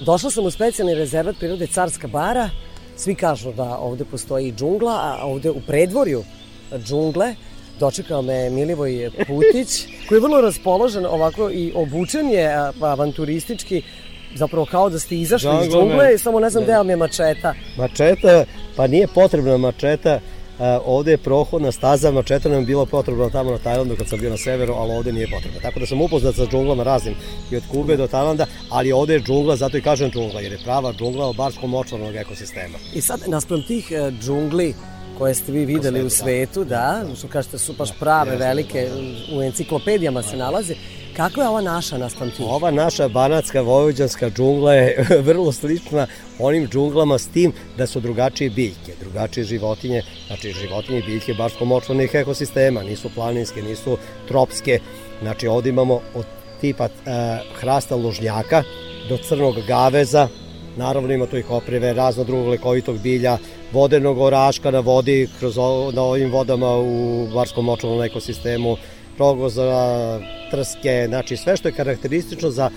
Speaker 7: Došla sam u specijalni rezervat prirode Carska bara. Svi kažu da ovde postoji džungla, a ovde u predvorju džungle dočekao me Milivoj Putić, koji je vrlo raspoložen ovako i obučen je avanturistički, zapravo kao da ste izašli Džangle iz džungle, samo ne znam gde vam je mačeta.
Speaker 8: Mačeta, pa nije potrebna mačeta, ovde je prohodna staza, mačeta nam je bila potrebna tamo na Tajlandu kad sam bio na severu, ali ovde nije potrebna. Tako da sam upoznat sa džunglama raznim i od Kube do Tajlanda, ali ovde je džungla, zato i kažem džungla, jer je prava džungla barskom močvarnog ekosistema.
Speaker 7: I sad, naspram tih uh, džungli, koje ste vi videli u svetu, da, što kažete su baš prave, velike, u enciklopedijama se nalaze. Kako je ova naša naspram tih?
Speaker 8: Ova naša banatska vojvođanska džungla je vrlo slična onim džunglama s tim da su drugačije biljke, drugačije životinje, znači životinje i biljke baš pomočvanih ekosistema, nisu planinske, nisu tropske, znači ovde imamo od tipa uh, hrasta lužnjaka do crnog gaveza, naravno ima tu i koprive, razno drugog lekovitog bilja, vodenog oraška na vodi, kroz na ovim vodama u barskom močvalnom ekosistemu, rogoza, trske, znači sve što je karakteristično za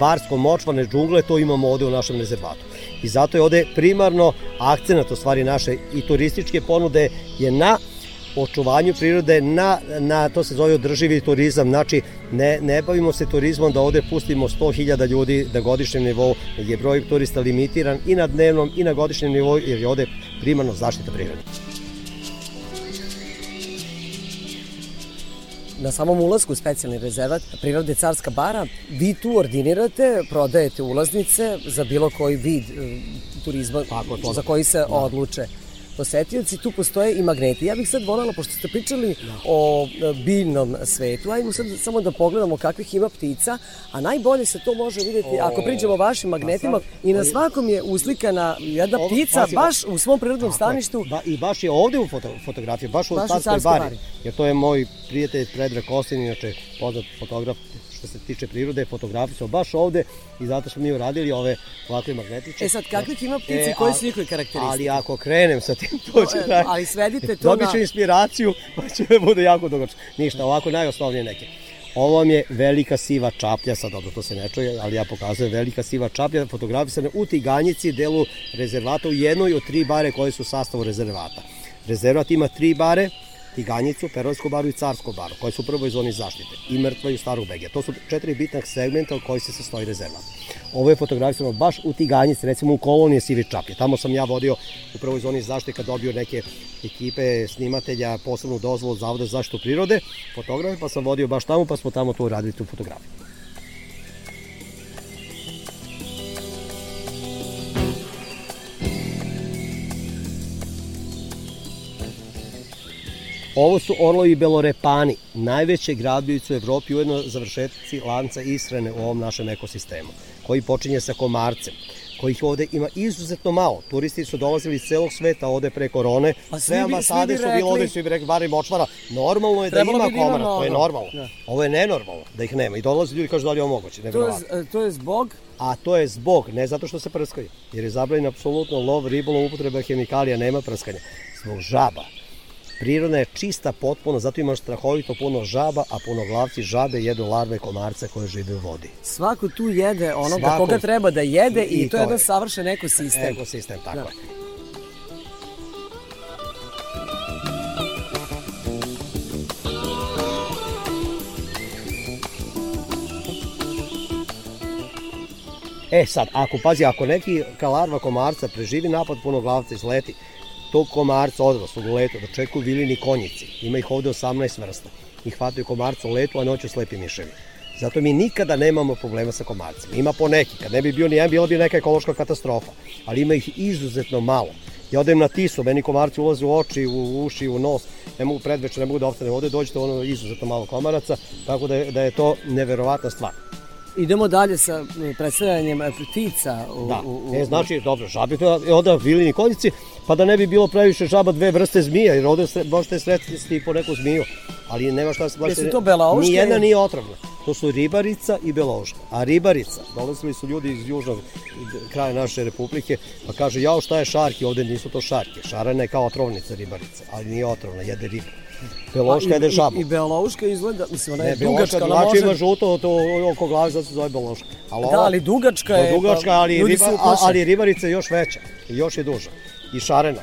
Speaker 8: barsko-močvane džungle, to imamo ovde u našem rezervatu. I zato je ovde primarno akcenat u stvari naše i turističke ponude je na očuvanju prirode na, na to se zove održivi turizam, znači ne, ne bavimo se turizmom da ovde pustimo 100.000 ljudi da godišnjem nivou je broj turista limitiran i na dnevnom i na godišnjem nivou jer je ovde primarno zaštita prirode.
Speaker 7: Na samom ulazku u specijalni rezervat prirode Carska bara, vi tu ordinirate, prodajete ulaznice za bilo koji vid e, turizma Tako, to, za koji se da. odluče posetioci, tu postoje i magneti. Ja bih sad voljela, pošto ste pričali da. o e, biljnom svetu, ajmo sad samo da pogledamo kakvih ima ptica, a najbolje se to može videti o, ako priđemo o vašim magnetima sad, i na svakom je uslikana jedna ovo, ptica baš, baš u svom prirodnom staništu.
Speaker 8: Ba, I baš je ovde u foto, fotografiji, baš u Carskoj bari, bari, jer to je moj prijatelj Predrag Kostin, inače poznat fotograf što se tiče prirode, fotografije smo baš ovde i zato smo mi uradili ove ovakve magnetiče.
Speaker 7: E sad, kakvih ima ptice, e, koji su njihove karakteristike?
Speaker 8: Ali ako krenem sa tim, to će da...
Speaker 7: Ali svedite to
Speaker 8: Dobit ću na... inspiraciju, pa će da bude jako dugačko. Ništa, ovako najosnovnije neke. Ovo vam je velika siva čaplja, sad dobro to se ne čuje, ali ja pokazujem velika siva čaplja, fotografisana u Tiganjici, delu rezervata u jednoj od tri bare koje su u sastavu rezervata. Rezervat ima tri bare, Tiganjicu, Perovsku baru i Carsku baru, koje su u prvoj zoni zaštite, i Mrtva i Starog Begija. To su četiri bitna segmenta u koji se sastoji rezervat. Ovo je fotografisano baš u Tiganjici, recimo u kolonije Sivi Čapje. Tamo sam ja vodio u prvoj zoni zaštite kad dobio neke ekipe snimatelja posebnu dozvolu Zavoda za zaštitu prirode, fotografe, pa sam vodio baš tamo, pa smo tamo to uradili tu fotografiju. Ovo su orlovi belorepani, najveće gradbivice u Evropi, ujedno završetci lanca ishrane u ovom našem ekosistemu, koji počinje sa komarcem kojih ovde ima izuzetno malo. Turisti su dolazili iz celog sveta ovde pre korone. Pa sve ambasade su bile ovde, svi bi rekli, barem močvara. Normalno je da ima bi komara, to je normalno. Da. Ovo je nenormalno da ih nema. I dolaze ljudi i kažu da li je ovo moguće.
Speaker 7: To je, to je zbog?
Speaker 8: A to je zbog, ne zato što se prskaju, jer je zabranjen apsolutno lov, ribolov, upotreba hemikalija, nema prskanja. Zbog žaba Priroda je čista potpuno, zato imaš strahovito puno žaba, a punoglavci žabe jedu larve komarca koje žive u vodi.
Speaker 7: Svako tu jede onoga Svako... koga treba da jede i, i to je jedan savršen ekosistem.
Speaker 8: Ekosistem, tako da. je. E sad, ako pazi, ako neki kalarva komarca preživi napad punoglavca sleti, tog komarca odraslog u letu dočekuju vilini konjici. Ima ih ovde 18 vrsta. i hvataju komarca u letu, a noću slepi miševi. Zato mi nikada nemamo problema sa komarcima. Ima po neki, kad ne bi bio ni jedan, bila bi neka ekološka katastrofa, ali ima ih izuzetno malo. Ja odem na tisu, meni komarci ulaze u oči, u uši, u nos, ne mogu predveče, ne mogu da ostane ovde, dođete ono izuzetno malo komaraca, tako da je, da je to neverovatna stvar.
Speaker 7: Idemo dalje sa predstavljanjem ptica. U,
Speaker 8: da,
Speaker 7: u, u,
Speaker 8: e, znači, dobro, žabi to je onda vilini konjici, pa da ne bi bilo previše žaba dve vrste zmija, jer ovde možete sretiti po neku zmiju, ali nema šta se plaći.
Speaker 7: Jesu to belouške?
Speaker 8: Nijedna nije otrovna. To su ribarica i belouška. A ribarica, dolazili su ljudi iz južnog kraja naše republike, pa kažu, jao šta je šarki, ovde nisu to šarke. Šarana je kao otrovnica ribarica, ali nije otrovna, jede ribu. Beloška jede žabu.
Speaker 7: I, i belouška izgleda, mislim, ona je
Speaker 8: ne,
Speaker 7: dugačka.
Speaker 8: Beloška, znači može... ima žuto to oko glave, zato se zove beloška.
Speaker 7: Ali da, ali dugačka je.
Speaker 8: Dugačka, ali, riba, ali ribarica je još veća, i još je duža. I šarena.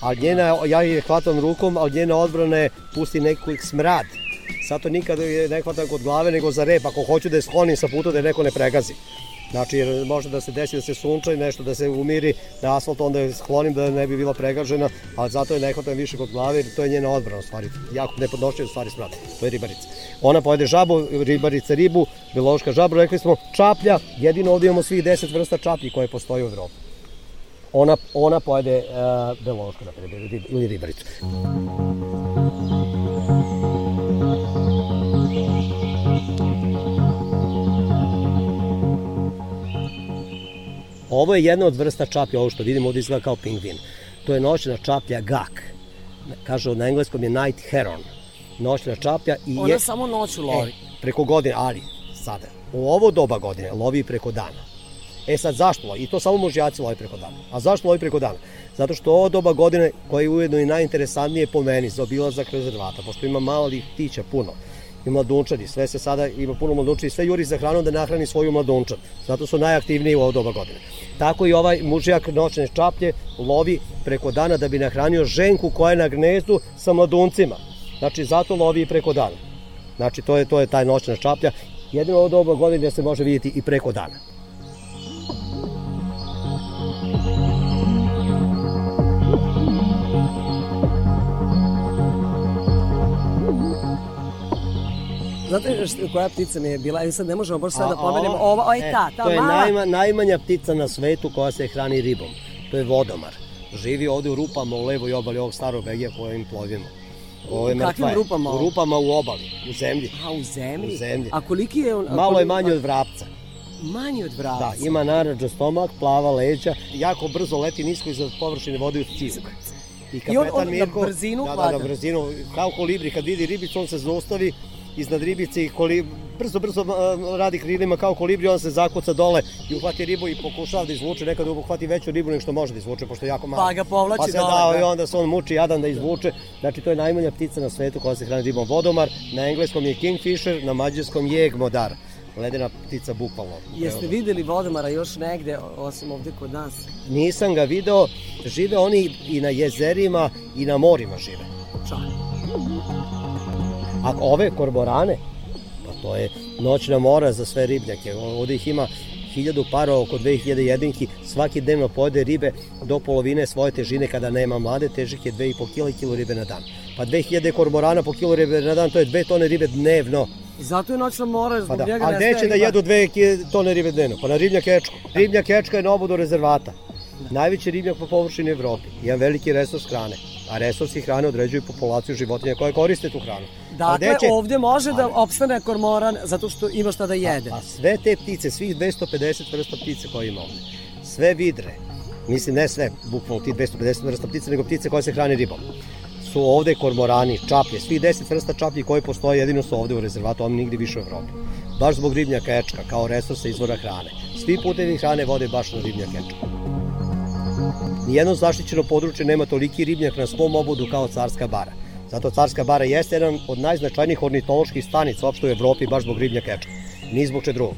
Speaker 8: A njena, ja je hvatam rukom, ali njena odbrana je pusti neki smrad. Sad to nikada ne hvatam kod glave, nego za rep. Ako hoću da je sklonim sa puta da je neko ne pregazi. Znači, jer može da se desi da se sunča i nešto da se umiri na asfalt, onda je sklonim da ne bi bila pregažena, ali zato je ne više kod glave, jer to je njena odbrana, u stvari, jako nepodnošljiva stvari smrad. To je ribarica. Ona pojede žabu, ribarica ribu, biološka žabu, rekli smo čaplja, jedino ovdje imamo svih 10 vrsta čaplji koje postoje u Evropi. Ona, ona pojede uh, belošku, naprijed, ili ribaricu. Ovo je jedna od vrsta čaplja, ovo što vidimo ovdje izgleda kao pingvin. To je noćna čaplja gak. Kažu na engleskom je night heron. Noćna čaplja i
Speaker 7: Ona
Speaker 8: je...
Speaker 7: samo noću lovi.
Speaker 8: E, preko godine, ali sada, u ovo doba godine lovi preko dana. E sad zašto lovi? I to samo mužjaci lovi preko dana. A zašto lovi preko dana? Zato što ovo doba godine koje je ujedno i najinteresantnije po meni za obilazak rezervata, pošto ima malih ptića puno i mladunčadi, sve se sada ima puno mladunčadi, sve juri za hranom da nahrani svoju mladunčad. Zato su najaktivniji u ovo doba godine. Tako i ovaj mužijak noćne čaplje lovi preko dana da bi nahranio ženku koja je na gnezdu sa mladuncima. Znači zato lovi i preko dana. Znači to je to je taj noćna čaplja. Jedino ovo doba godine se može vidjeti i preko dana.
Speaker 7: Znate što, koja ptica mi je bila? E sad ne možemo baš sad da pomenemo. Ova, ova je ta, ta
Speaker 8: to je
Speaker 7: mala.
Speaker 8: najma, najmanja ptica na svetu koja se hrani ribom. To je vodomar. Živi ovde u rupama u levoj obali ovog starog begija kojim plovimo.
Speaker 7: Ovo je u kakvim
Speaker 8: mrtva,
Speaker 7: rupama?
Speaker 8: U rupama u obali, u zemlji.
Speaker 7: A, u zemlji?
Speaker 8: U zemlji.
Speaker 7: A koliki je on?
Speaker 8: Malo je manji od vrapca.
Speaker 7: Manji od vrapca?
Speaker 8: Da, ima naranđa stomak, plava leđa, jako brzo leti nisko iza površine vode u civuk.
Speaker 7: I, I on, on Mirko, na brzinu
Speaker 8: da, da, na brzinu, kao kolibri, kad vidi ribicu, on se zaustavi, iznad ribice i koli, brzo, brzo radi krilima kao kolibri, on se zakuca dole i uhvati ribu i pokušava da izvuče, nekada uhvati veću ribu nego što može da izvuče, pošto je jako malo.
Speaker 7: Pa ga povlači
Speaker 8: pa se
Speaker 7: dole.
Speaker 8: Da, da, i onda se on muči jadan da izvuče. Znači, to je najmanja ptica na svetu koja se hrani ribom vodomar, na engleskom je kingfisher, na mađarskom je egmodar ledena ptica bukvalno.
Speaker 7: Jeste videli vodomara još negde, osim ovde kod nas?
Speaker 8: Nisam ga video, žive oni i na jezerima i na morima žive.
Speaker 7: Čak.
Speaker 8: A ove korborane, pa to je noćna mora za sve ribnjake. Ovde ih ima hiljadu para, oko 2000 jedinki, svaki dnevno pojede ribe do polovine svoje težine kada nema mlade, težih je 2,5 kg kilo ribe na dan. Pa 2000 kormorana po kilo ribe na dan, to je 2 tone ribe dnevno.
Speaker 7: Zato je noćna mora, zbog
Speaker 8: pa da.
Speaker 7: njega
Speaker 8: A gde će da jedu 2 tone ribe dnevno? Pa na ribnja kečku. Ribnja kečka je na obodu rezervata. Najveći ribnjak po površini Evropi. Jedan veliki resurs hrane. A resursi hrane određuju populaciju životinja koje koriste tu hranu.
Speaker 7: Dakle, će... ovde može da opstane kormoran zato što ima šta da jede.
Speaker 8: A, a sve te ptice, svih 250 vrsta ptice koje ima ovde, sve vidre, mislim ne sve, bukvalno ti 250 vrsta ptice, nego ptice koje se hrane ribom, su ovde kormorani, čaplje, svih 10 vrsta čaplji koji postoje jedino su ovde u rezervatu, oni nigde više u Evropi. Baš zbog ribnja kečka, kao resursa izvora hrane. Svi putevi hrane vode baš na ribnja kečka. Nijedno zaštićeno područje nema toliki ribnjak na svom obodu kao Carska bara. Zato Carska bara jeste jedan od najznačajnijih ornitoloških stanica uopšte u Evropi baš zbog ribnja kečka. Ni zbog če drugog.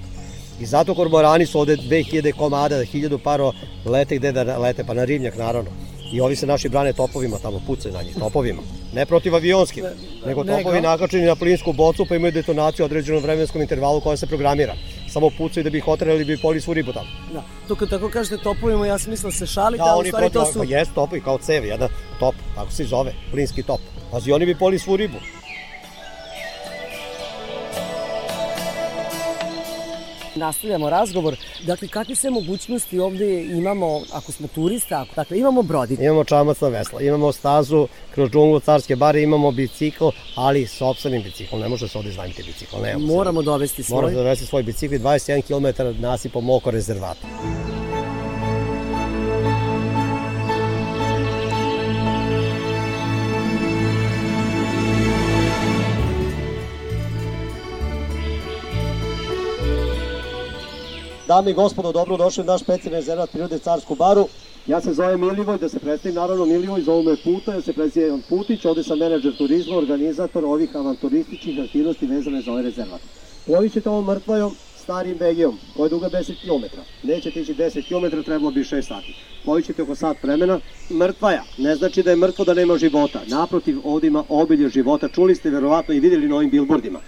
Speaker 8: I zato kormorani su ovde 2000 komada, 1000 paro lete gde da lete, pa na ribnjak naravno. I ovi se naši brane topovima tamo, pucaju na njih, topovima. Ne protiv avionskim, nego topovi nakačeni na plinsku bocu pa imaju detonaciju u određenom vremenskom intervalu koja se programira. Samo pucaju da bi ih otrali bi poli svu ribu tamo.
Speaker 7: Da. To kad tako kažete topovima, ja sam mislila se šalite,
Speaker 8: da,
Speaker 7: ali u stvari to su...
Speaker 8: Jes topovi, kao cevi, jedan top, tako se zove, plinski top. Pazi, oni bi poli svu ribu.
Speaker 7: Nastavljamo razgovor. Dakle, kakve sve mogućnosti ovde imamo ako smo turista? Ako, dakle, imamo brodicu.
Speaker 8: Imamo čamac na vesla, imamo stazu kroz džunglu Carske bare, imamo bicikl, ali sobstvenim biciklom. Ne može se ovde iznajmiti bicikl. Ne,
Speaker 7: Moramo dovesti svoj.
Speaker 8: Moramo dovesti svoj bicikl i 21 km nasipom oko rezervata. Dame i gospodo, dobro došli u naš specijalni rezervat prirode Carsku baru. Ja se zovem Milivoj, da se predstavim, naravno Milivoj, zovu me Puta, ja se predstavim Putić, ovde sam menadžer turizma, organizator ovih avanturističkih aktivnosti vezane za ovaj rezervat. Plovit ćete ovom mrtvojom, starim Begijom, koja je duga 10 km. Nećete ići 10 km, trebalo bi 6 sati. Plovit ćete oko sat vremena. Mrtvaja, ne znači da je mrtvo da nema života. Naprotiv, ovde ima obilje života. Čuli ste verovatno i videli na ovim bilbordima.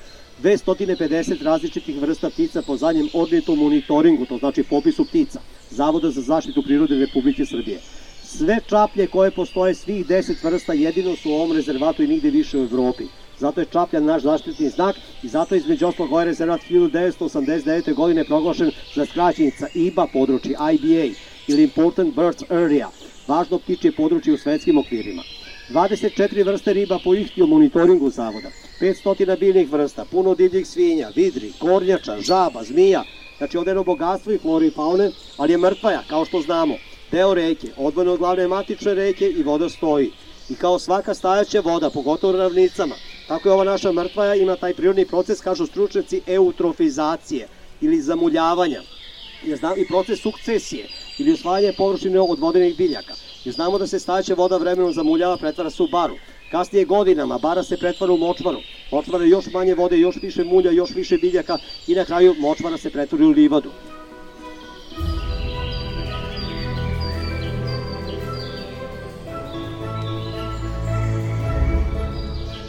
Speaker 8: 250 različitih vrsta ptica po zadnjem ornitu monitoringu, to znači popisu ptica, Zavoda za zaštitu prirode Republike Srbije. Sve čaplje koje postoje, svih 10 vrsta, jedino su u ovom rezervatu i nigde više u Evropi. Zato je čaplja naš zaštitni znak i zato je između oslog ovaj rezervat 1989. godine proglašen za skraćenica IBA područje, IBA, ili Important Birds Area, važno ptičje područje u svetskim okvirima. 24 vrste riba po ihtiju monitoringu zavoda, 500 biljnih vrsta, puno divljih svinja, vidri, kornjača, žaba, zmija, znači ovde je bogatstvo i flore i faune, ali je mrtvaja, kao što znamo, deo reke, odvojeno od glavne matične reke i voda stoji. I kao svaka stajaća voda, pogotovo u ravnicama, tako je ova naša mrtvaja ima taj prirodni proces, kažu stručnjaci, eutrofizacije ili zamuljavanja, i proces sukcesije ili usvajanje površine od vodenih biljaka. Jer znamo da se stajaća voda vremenom zamuljava, pretvara se u baru. Kasnije godinama bara se pretvara u močvaru. Močvara još manje vode, još više mulja, još više biljaka i na kraju močvara se pretvori u livadu.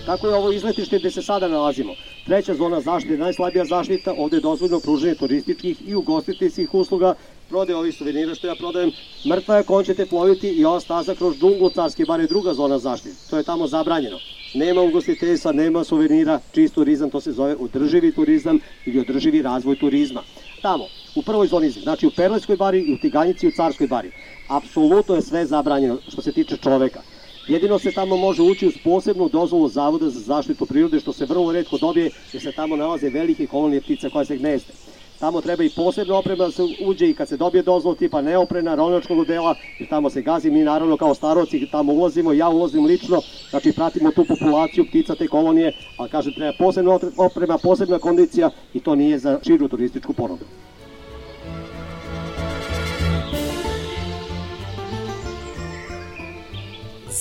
Speaker 8: Tako je ovo izletište gde se sada nalazimo. Treća zona zaštite, najslabija zaštita, ovde je dozvoljeno pruženje turističkih i ugostiteljskih usluga prodaje ovih suvenira što ja prodajem, mrtva je kon ćete ploviti i ova staza kroz džunglu carske, bar je druga zona zaštite. To je tamo zabranjeno. Nema ugostiteljstva, nema suvenira, čist turizam, to se zove održivi turizam ili održivi razvoj turizma. Tamo, u prvoj zoni, znači u Perleskoj bari i u Tiganjici i u Carskoj bari, apsolutno je sve zabranjeno što se tiče čoveka. Jedino se tamo može ući uz posebnu dozvolu Zavoda za zaštitu prirode, što se vrlo redko dobije, jer se tamo nalaze velike kolonije ptica koje se gnezde. Tamo treba i posebna oprema da se uđe i kad se dobije dozvol tipa neoprena, ronačkog dela, jer tamo se gazi, mi naravno kao staroci tamo ulazimo, ja ulazim lično, znači pratimo tu populaciju ptica te kolonije, ali kažem treba posebna oprema, posebna kondicija i to nije za širu turističku ponudu.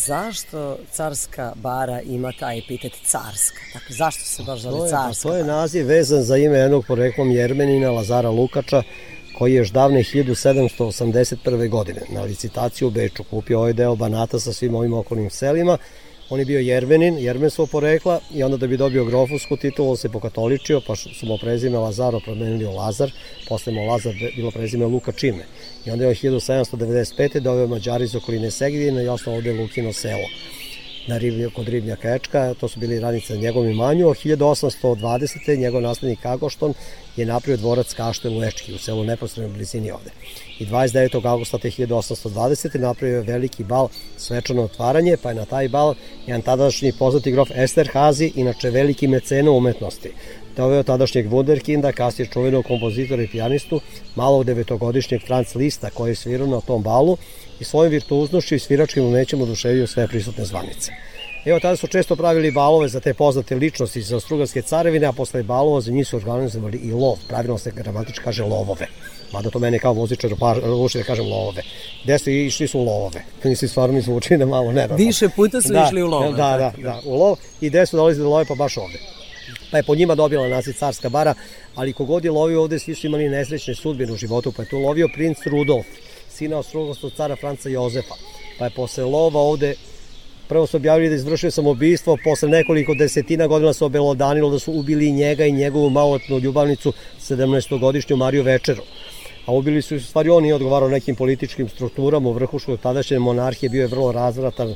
Speaker 7: Zašto carska bara ima taj epitet carska? Dakle, zašto se baš zove carska
Speaker 8: To je naziv vezan za ime jednog poreklom Jermenina Lazara Lukača, koji je još davne 1781. godine na licitaciju u Beču kupio ovaj deo Banata sa svim ovim okolnim selima On je bio jervenin, jermenstvo porekla i onda da bi dobio grofusku titulu se pokatoličio, pa su mu prezime Lazaro promenili u Lazar, posle mu Lazar bilo prezime Luka Čime. I onda je 1795. doveo Mađari iz okoline Segedina i ostao ovde Lukino selo na riblje, kod ribnja Kečka, to su bili radnice na njegovom imanju, a 1820. njegov naslednik Agošton je napravio dvorac Kaštel u Ečki, u selu neposrednoj blizini ovde. I 29. augusta 1820. napravio veliki bal svečano otvaranje, pa je na taj bal jedan tadašnji poznati grof Hazi, inače veliki mecena umetnosti, doveo tadašnjeg Wunderkinda, kasnije čuvenog kompozitora i pijanistu, malog devetogodišnjeg Franz Lista koji je svirao na tom balu i svojim virtuoznošću i sviračkim umećem oduševio sve prisutne zvanice. Evo, tada su često pravili balove za te poznate ličnosti za strugarske carevine, a posle balova za njih su organizovali i lov. Pravilno se gramatički kaže lovove. Mada to mene kao muzičar uši da kažem lovove. Gde su išli su u lovove. Nisi stvarno mi zvuči da malo ne.
Speaker 7: Više puta su
Speaker 8: da,
Speaker 7: išli u love.
Speaker 8: Da, da, da, u lov i gde su dolazili da love pa baš ovde pa je po njima dobila naziv carska bara, ali kogod je lovio ovde, svi su imali nesrećne sudbine u životu, pa je tu lovio princ Rudolf, sina od cara Franca Jozefa, pa je posle lova ovde Prvo su objavili da izvršio samoubistvo, posle nekoliko desetina godina se obelodanilo da su ubili njega i njegovu malotnu ljubavnicu, 17-godišnju Mariju Večeru. A ubili su, stvari on nije odgovarao nekim političkim strukturama u vrhuškoj tadašnje monarhije, bio je vrlo razvratan,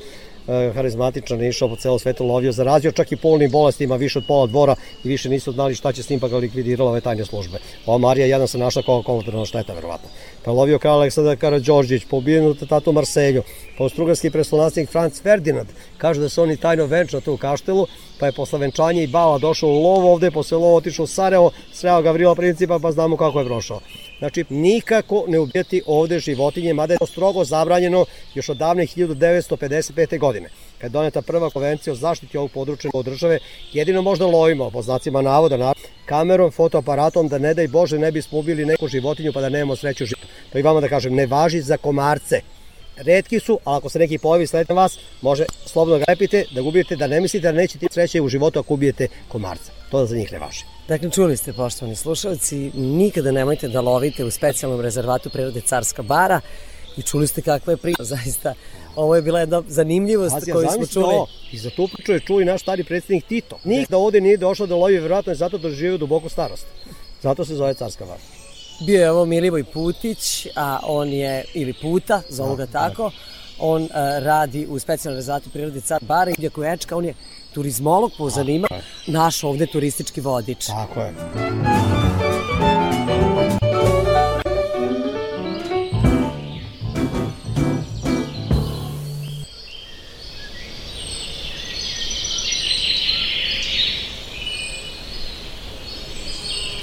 Speaker 8: e, harizmatičan, išao po celo svetu, lovio, zarazio čak i polnim bolestima, više od pola dvora i više nisu znali šta će s njim pa ga likvidirala ove tajne službe. Ova Marija jedna se našla kao kolateralna šteta, verovatno. Pa lovio kralj Aleksandar Karadžorđić, po ubijenu tatu Marselju, pa austrugarski preslonasnik Franz Ferdinand, kaže da su oni tajno venčno tu u kaštelu, pa je posle venčanja i bala došao u lovo ovde, posle lovo otišao u Sarajevo, sreo Gavrila Principa, pa znamo kako je prošao. Znači, nikako ne ubijati ovde životinje, mada je to strogo zabranjeno još od davne 1955. godine. Kad je doneta prva konvencija o zaštiti ovog područja od države, jedino možda lovimo, po znacima navoda, na kamerom, fotoaparatom, da ne daj Bože ne bismo ubili neku životinju pa da nemamo sreću života. To i vama da kažem, ne važi za komarce redki su, a ako se neki pojavi sled na vas, može slobodno ga lepite, da gubijete, da ne mislite da nećete sreće u životu ako ubijete komarca. To da za njih ne važi.
Speaker 7: Dakle, čuli ste, poštovani slušalci, nikada nemojte da lovite u specijalnom rezervatu prirode Carska bara i čuli ste kakva je priča, zaista. Ovo je bila jedna zanimljivost Azija, koju smo čuli.
Speaker 8: I za tu priču je čuo i naš stari predsednik Tito. Nik da ovde nije došao da lovi, verovatno je zato da žive duboku starost. Zato se zove Carska bara.
Speaker 7: Bio je ovo Milivoj Putić, a on je, ili Puta, zovu ga tako, on uh, radi u specijalnom rezervatu prirode Car Bara i Kuječka, on je turizmolog po zanima, naš ovde turistički vodič.
Speaker 8: Tako je.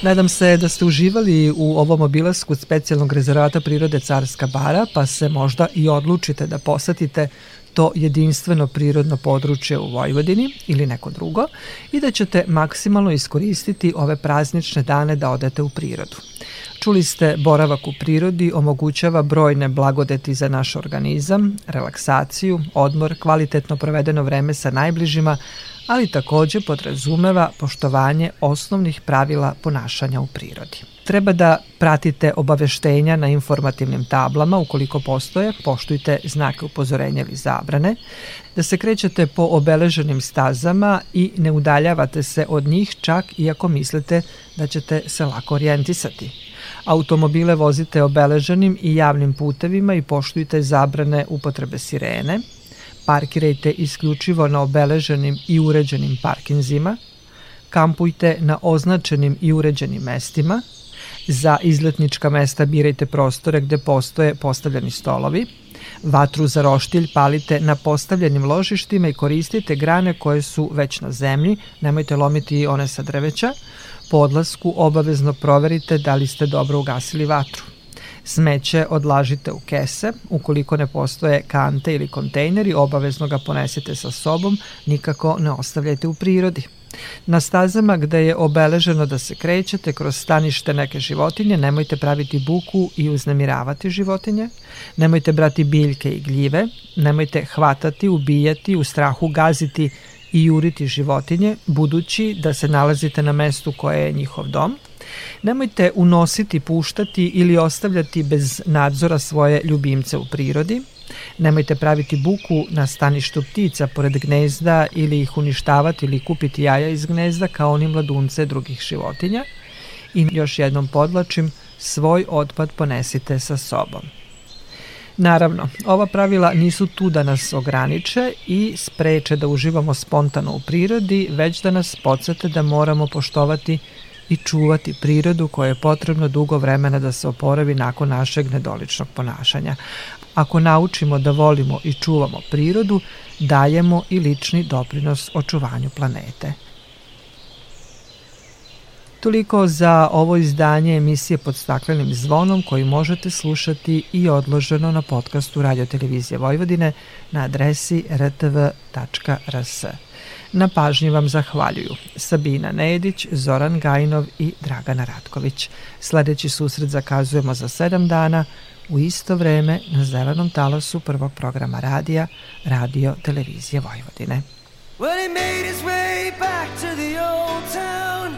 Speaker 2: Nadam se da ste uživali u ovom obilasku specijalnog rezervata prirode Carska bara, pa se možda i odlučite da posetite to jedinstveno prirodno područje u Vojvodini ili neko drugo i da ćete maksimalno iskoristiti ove praznične dane da odete u prirodu. Čuli ste, boravak u prirodi omogućava brojne blagodeti za naš organizam, relaksaciju, odmor, kvalitetno provedeno vreme sa najbližima, ali takođe podrazumeva poštovanje osnovnih pravila ponašanja u prirodi. Treba da pratite obaveštenja na informativnim tablama, ukoliko postoje, poštujte znake upozorenja ili zabrane, da se krećete po obeleženim stazama i ne udaljavate se od njih čak iako mislite da ćete se lako orijentisati. Automobile vozite obeleženim i javnim putevima i poštujte zabrane upotrebe sirene, parkirajte isključivo na obeleženim i uređenim parkinzima, kampujte na označenim i uređenim mestima, za izletnička mesta birajte prostore gde postoje postavljeni stolovi, vatru za roštilj palite na postavljenim ložištima i koristite grane koje su već na zemlji, nemojte lomiti one sa drveća, po odlasku obavezno proverite da li ste dobro ugasili vatru. Smeće odlažite u kese, ukoliko ne postoje kante ili kontejneri, obavezno ga ponesite sa sobom, nikako ne ostavljajte u prirodi. Na stazama gde je obeleženo da se krećete kroz stanište neke životinje, nemojte praviti buku i uznemiravati životinje, nemojte brati biljke i gljive, nemojte hvatati, ubijati, u strahu gaziti i juriti životinje, budući da se nalazite na mestu koje je njihov dom – Nemojte unositi, puštati ili ostavljati bez nadzora svoje ljubimce u prirodi. Nemojte praviti buku na staništu ptica pored gnezda ili ih uništavati ili kupiti jaja iz gnezda kao oni mladunce drugih životinja. I još jednom podlačim, svoj otpad ponesite sa sobom. Naravno, ova pravila nisu tu da nas ograniče i spreče da uživamo spontano u prirodi, već da nas podsete da moramo poštovati i čuvati prirodu koja je potrebno dugo vremena da se oporavi nakon našeg nedoličnog ponašanja. Ako naučimo da volimo i čuvamo prirodu, dajemo i lični doprinos očuvanju planete. Toliko za ovo izdanje emisije pod staklenim zvonom koji možete slušati i odloženo na podcastu Radio Televizije Vojvodine na adresi rtv.rs. Na pažnji vam zahvaljuju Sabina Nedić, Zoran Gajnov i Dragana Ratković. Sledeći susret zakazujemo za sedam dana u isto vreme na zelenom talasu prvog programa radija Radio Televizije Vojvodine. When he made his way back to the old town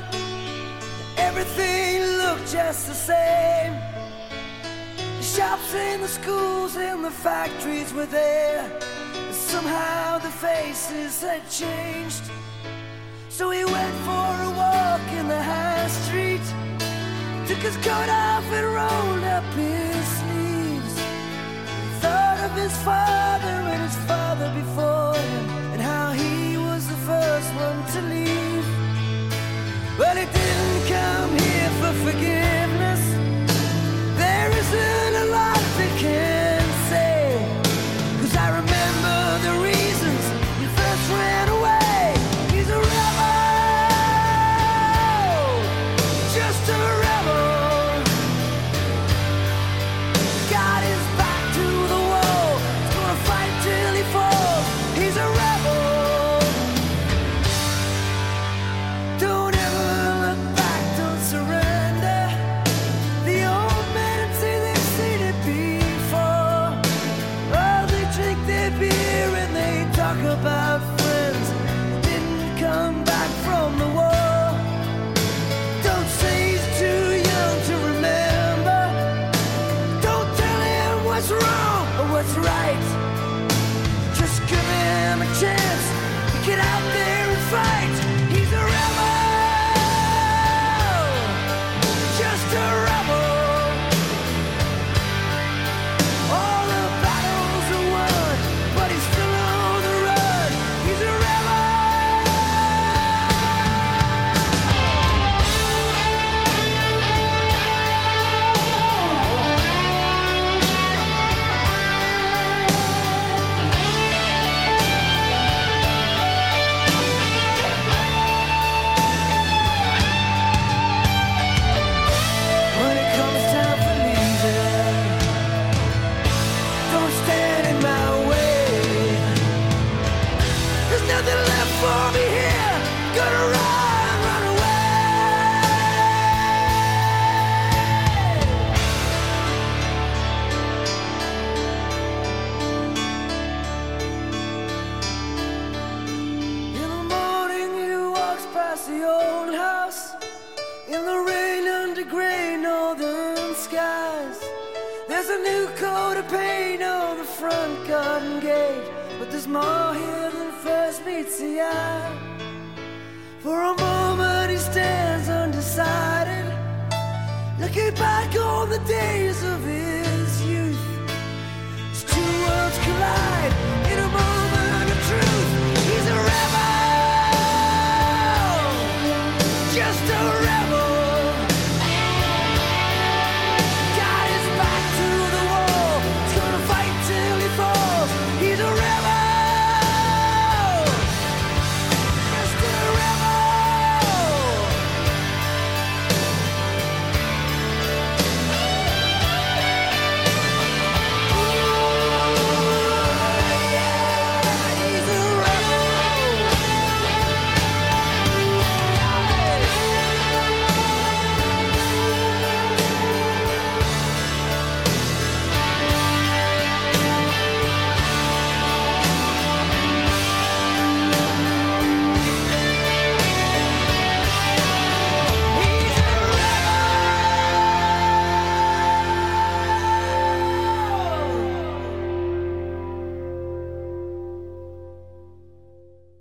Speaker 2: Everything looked just the same The shops and the schools and the factories were there Somehow the faces had changed. So he went for a walk in the high street. Took his coat off and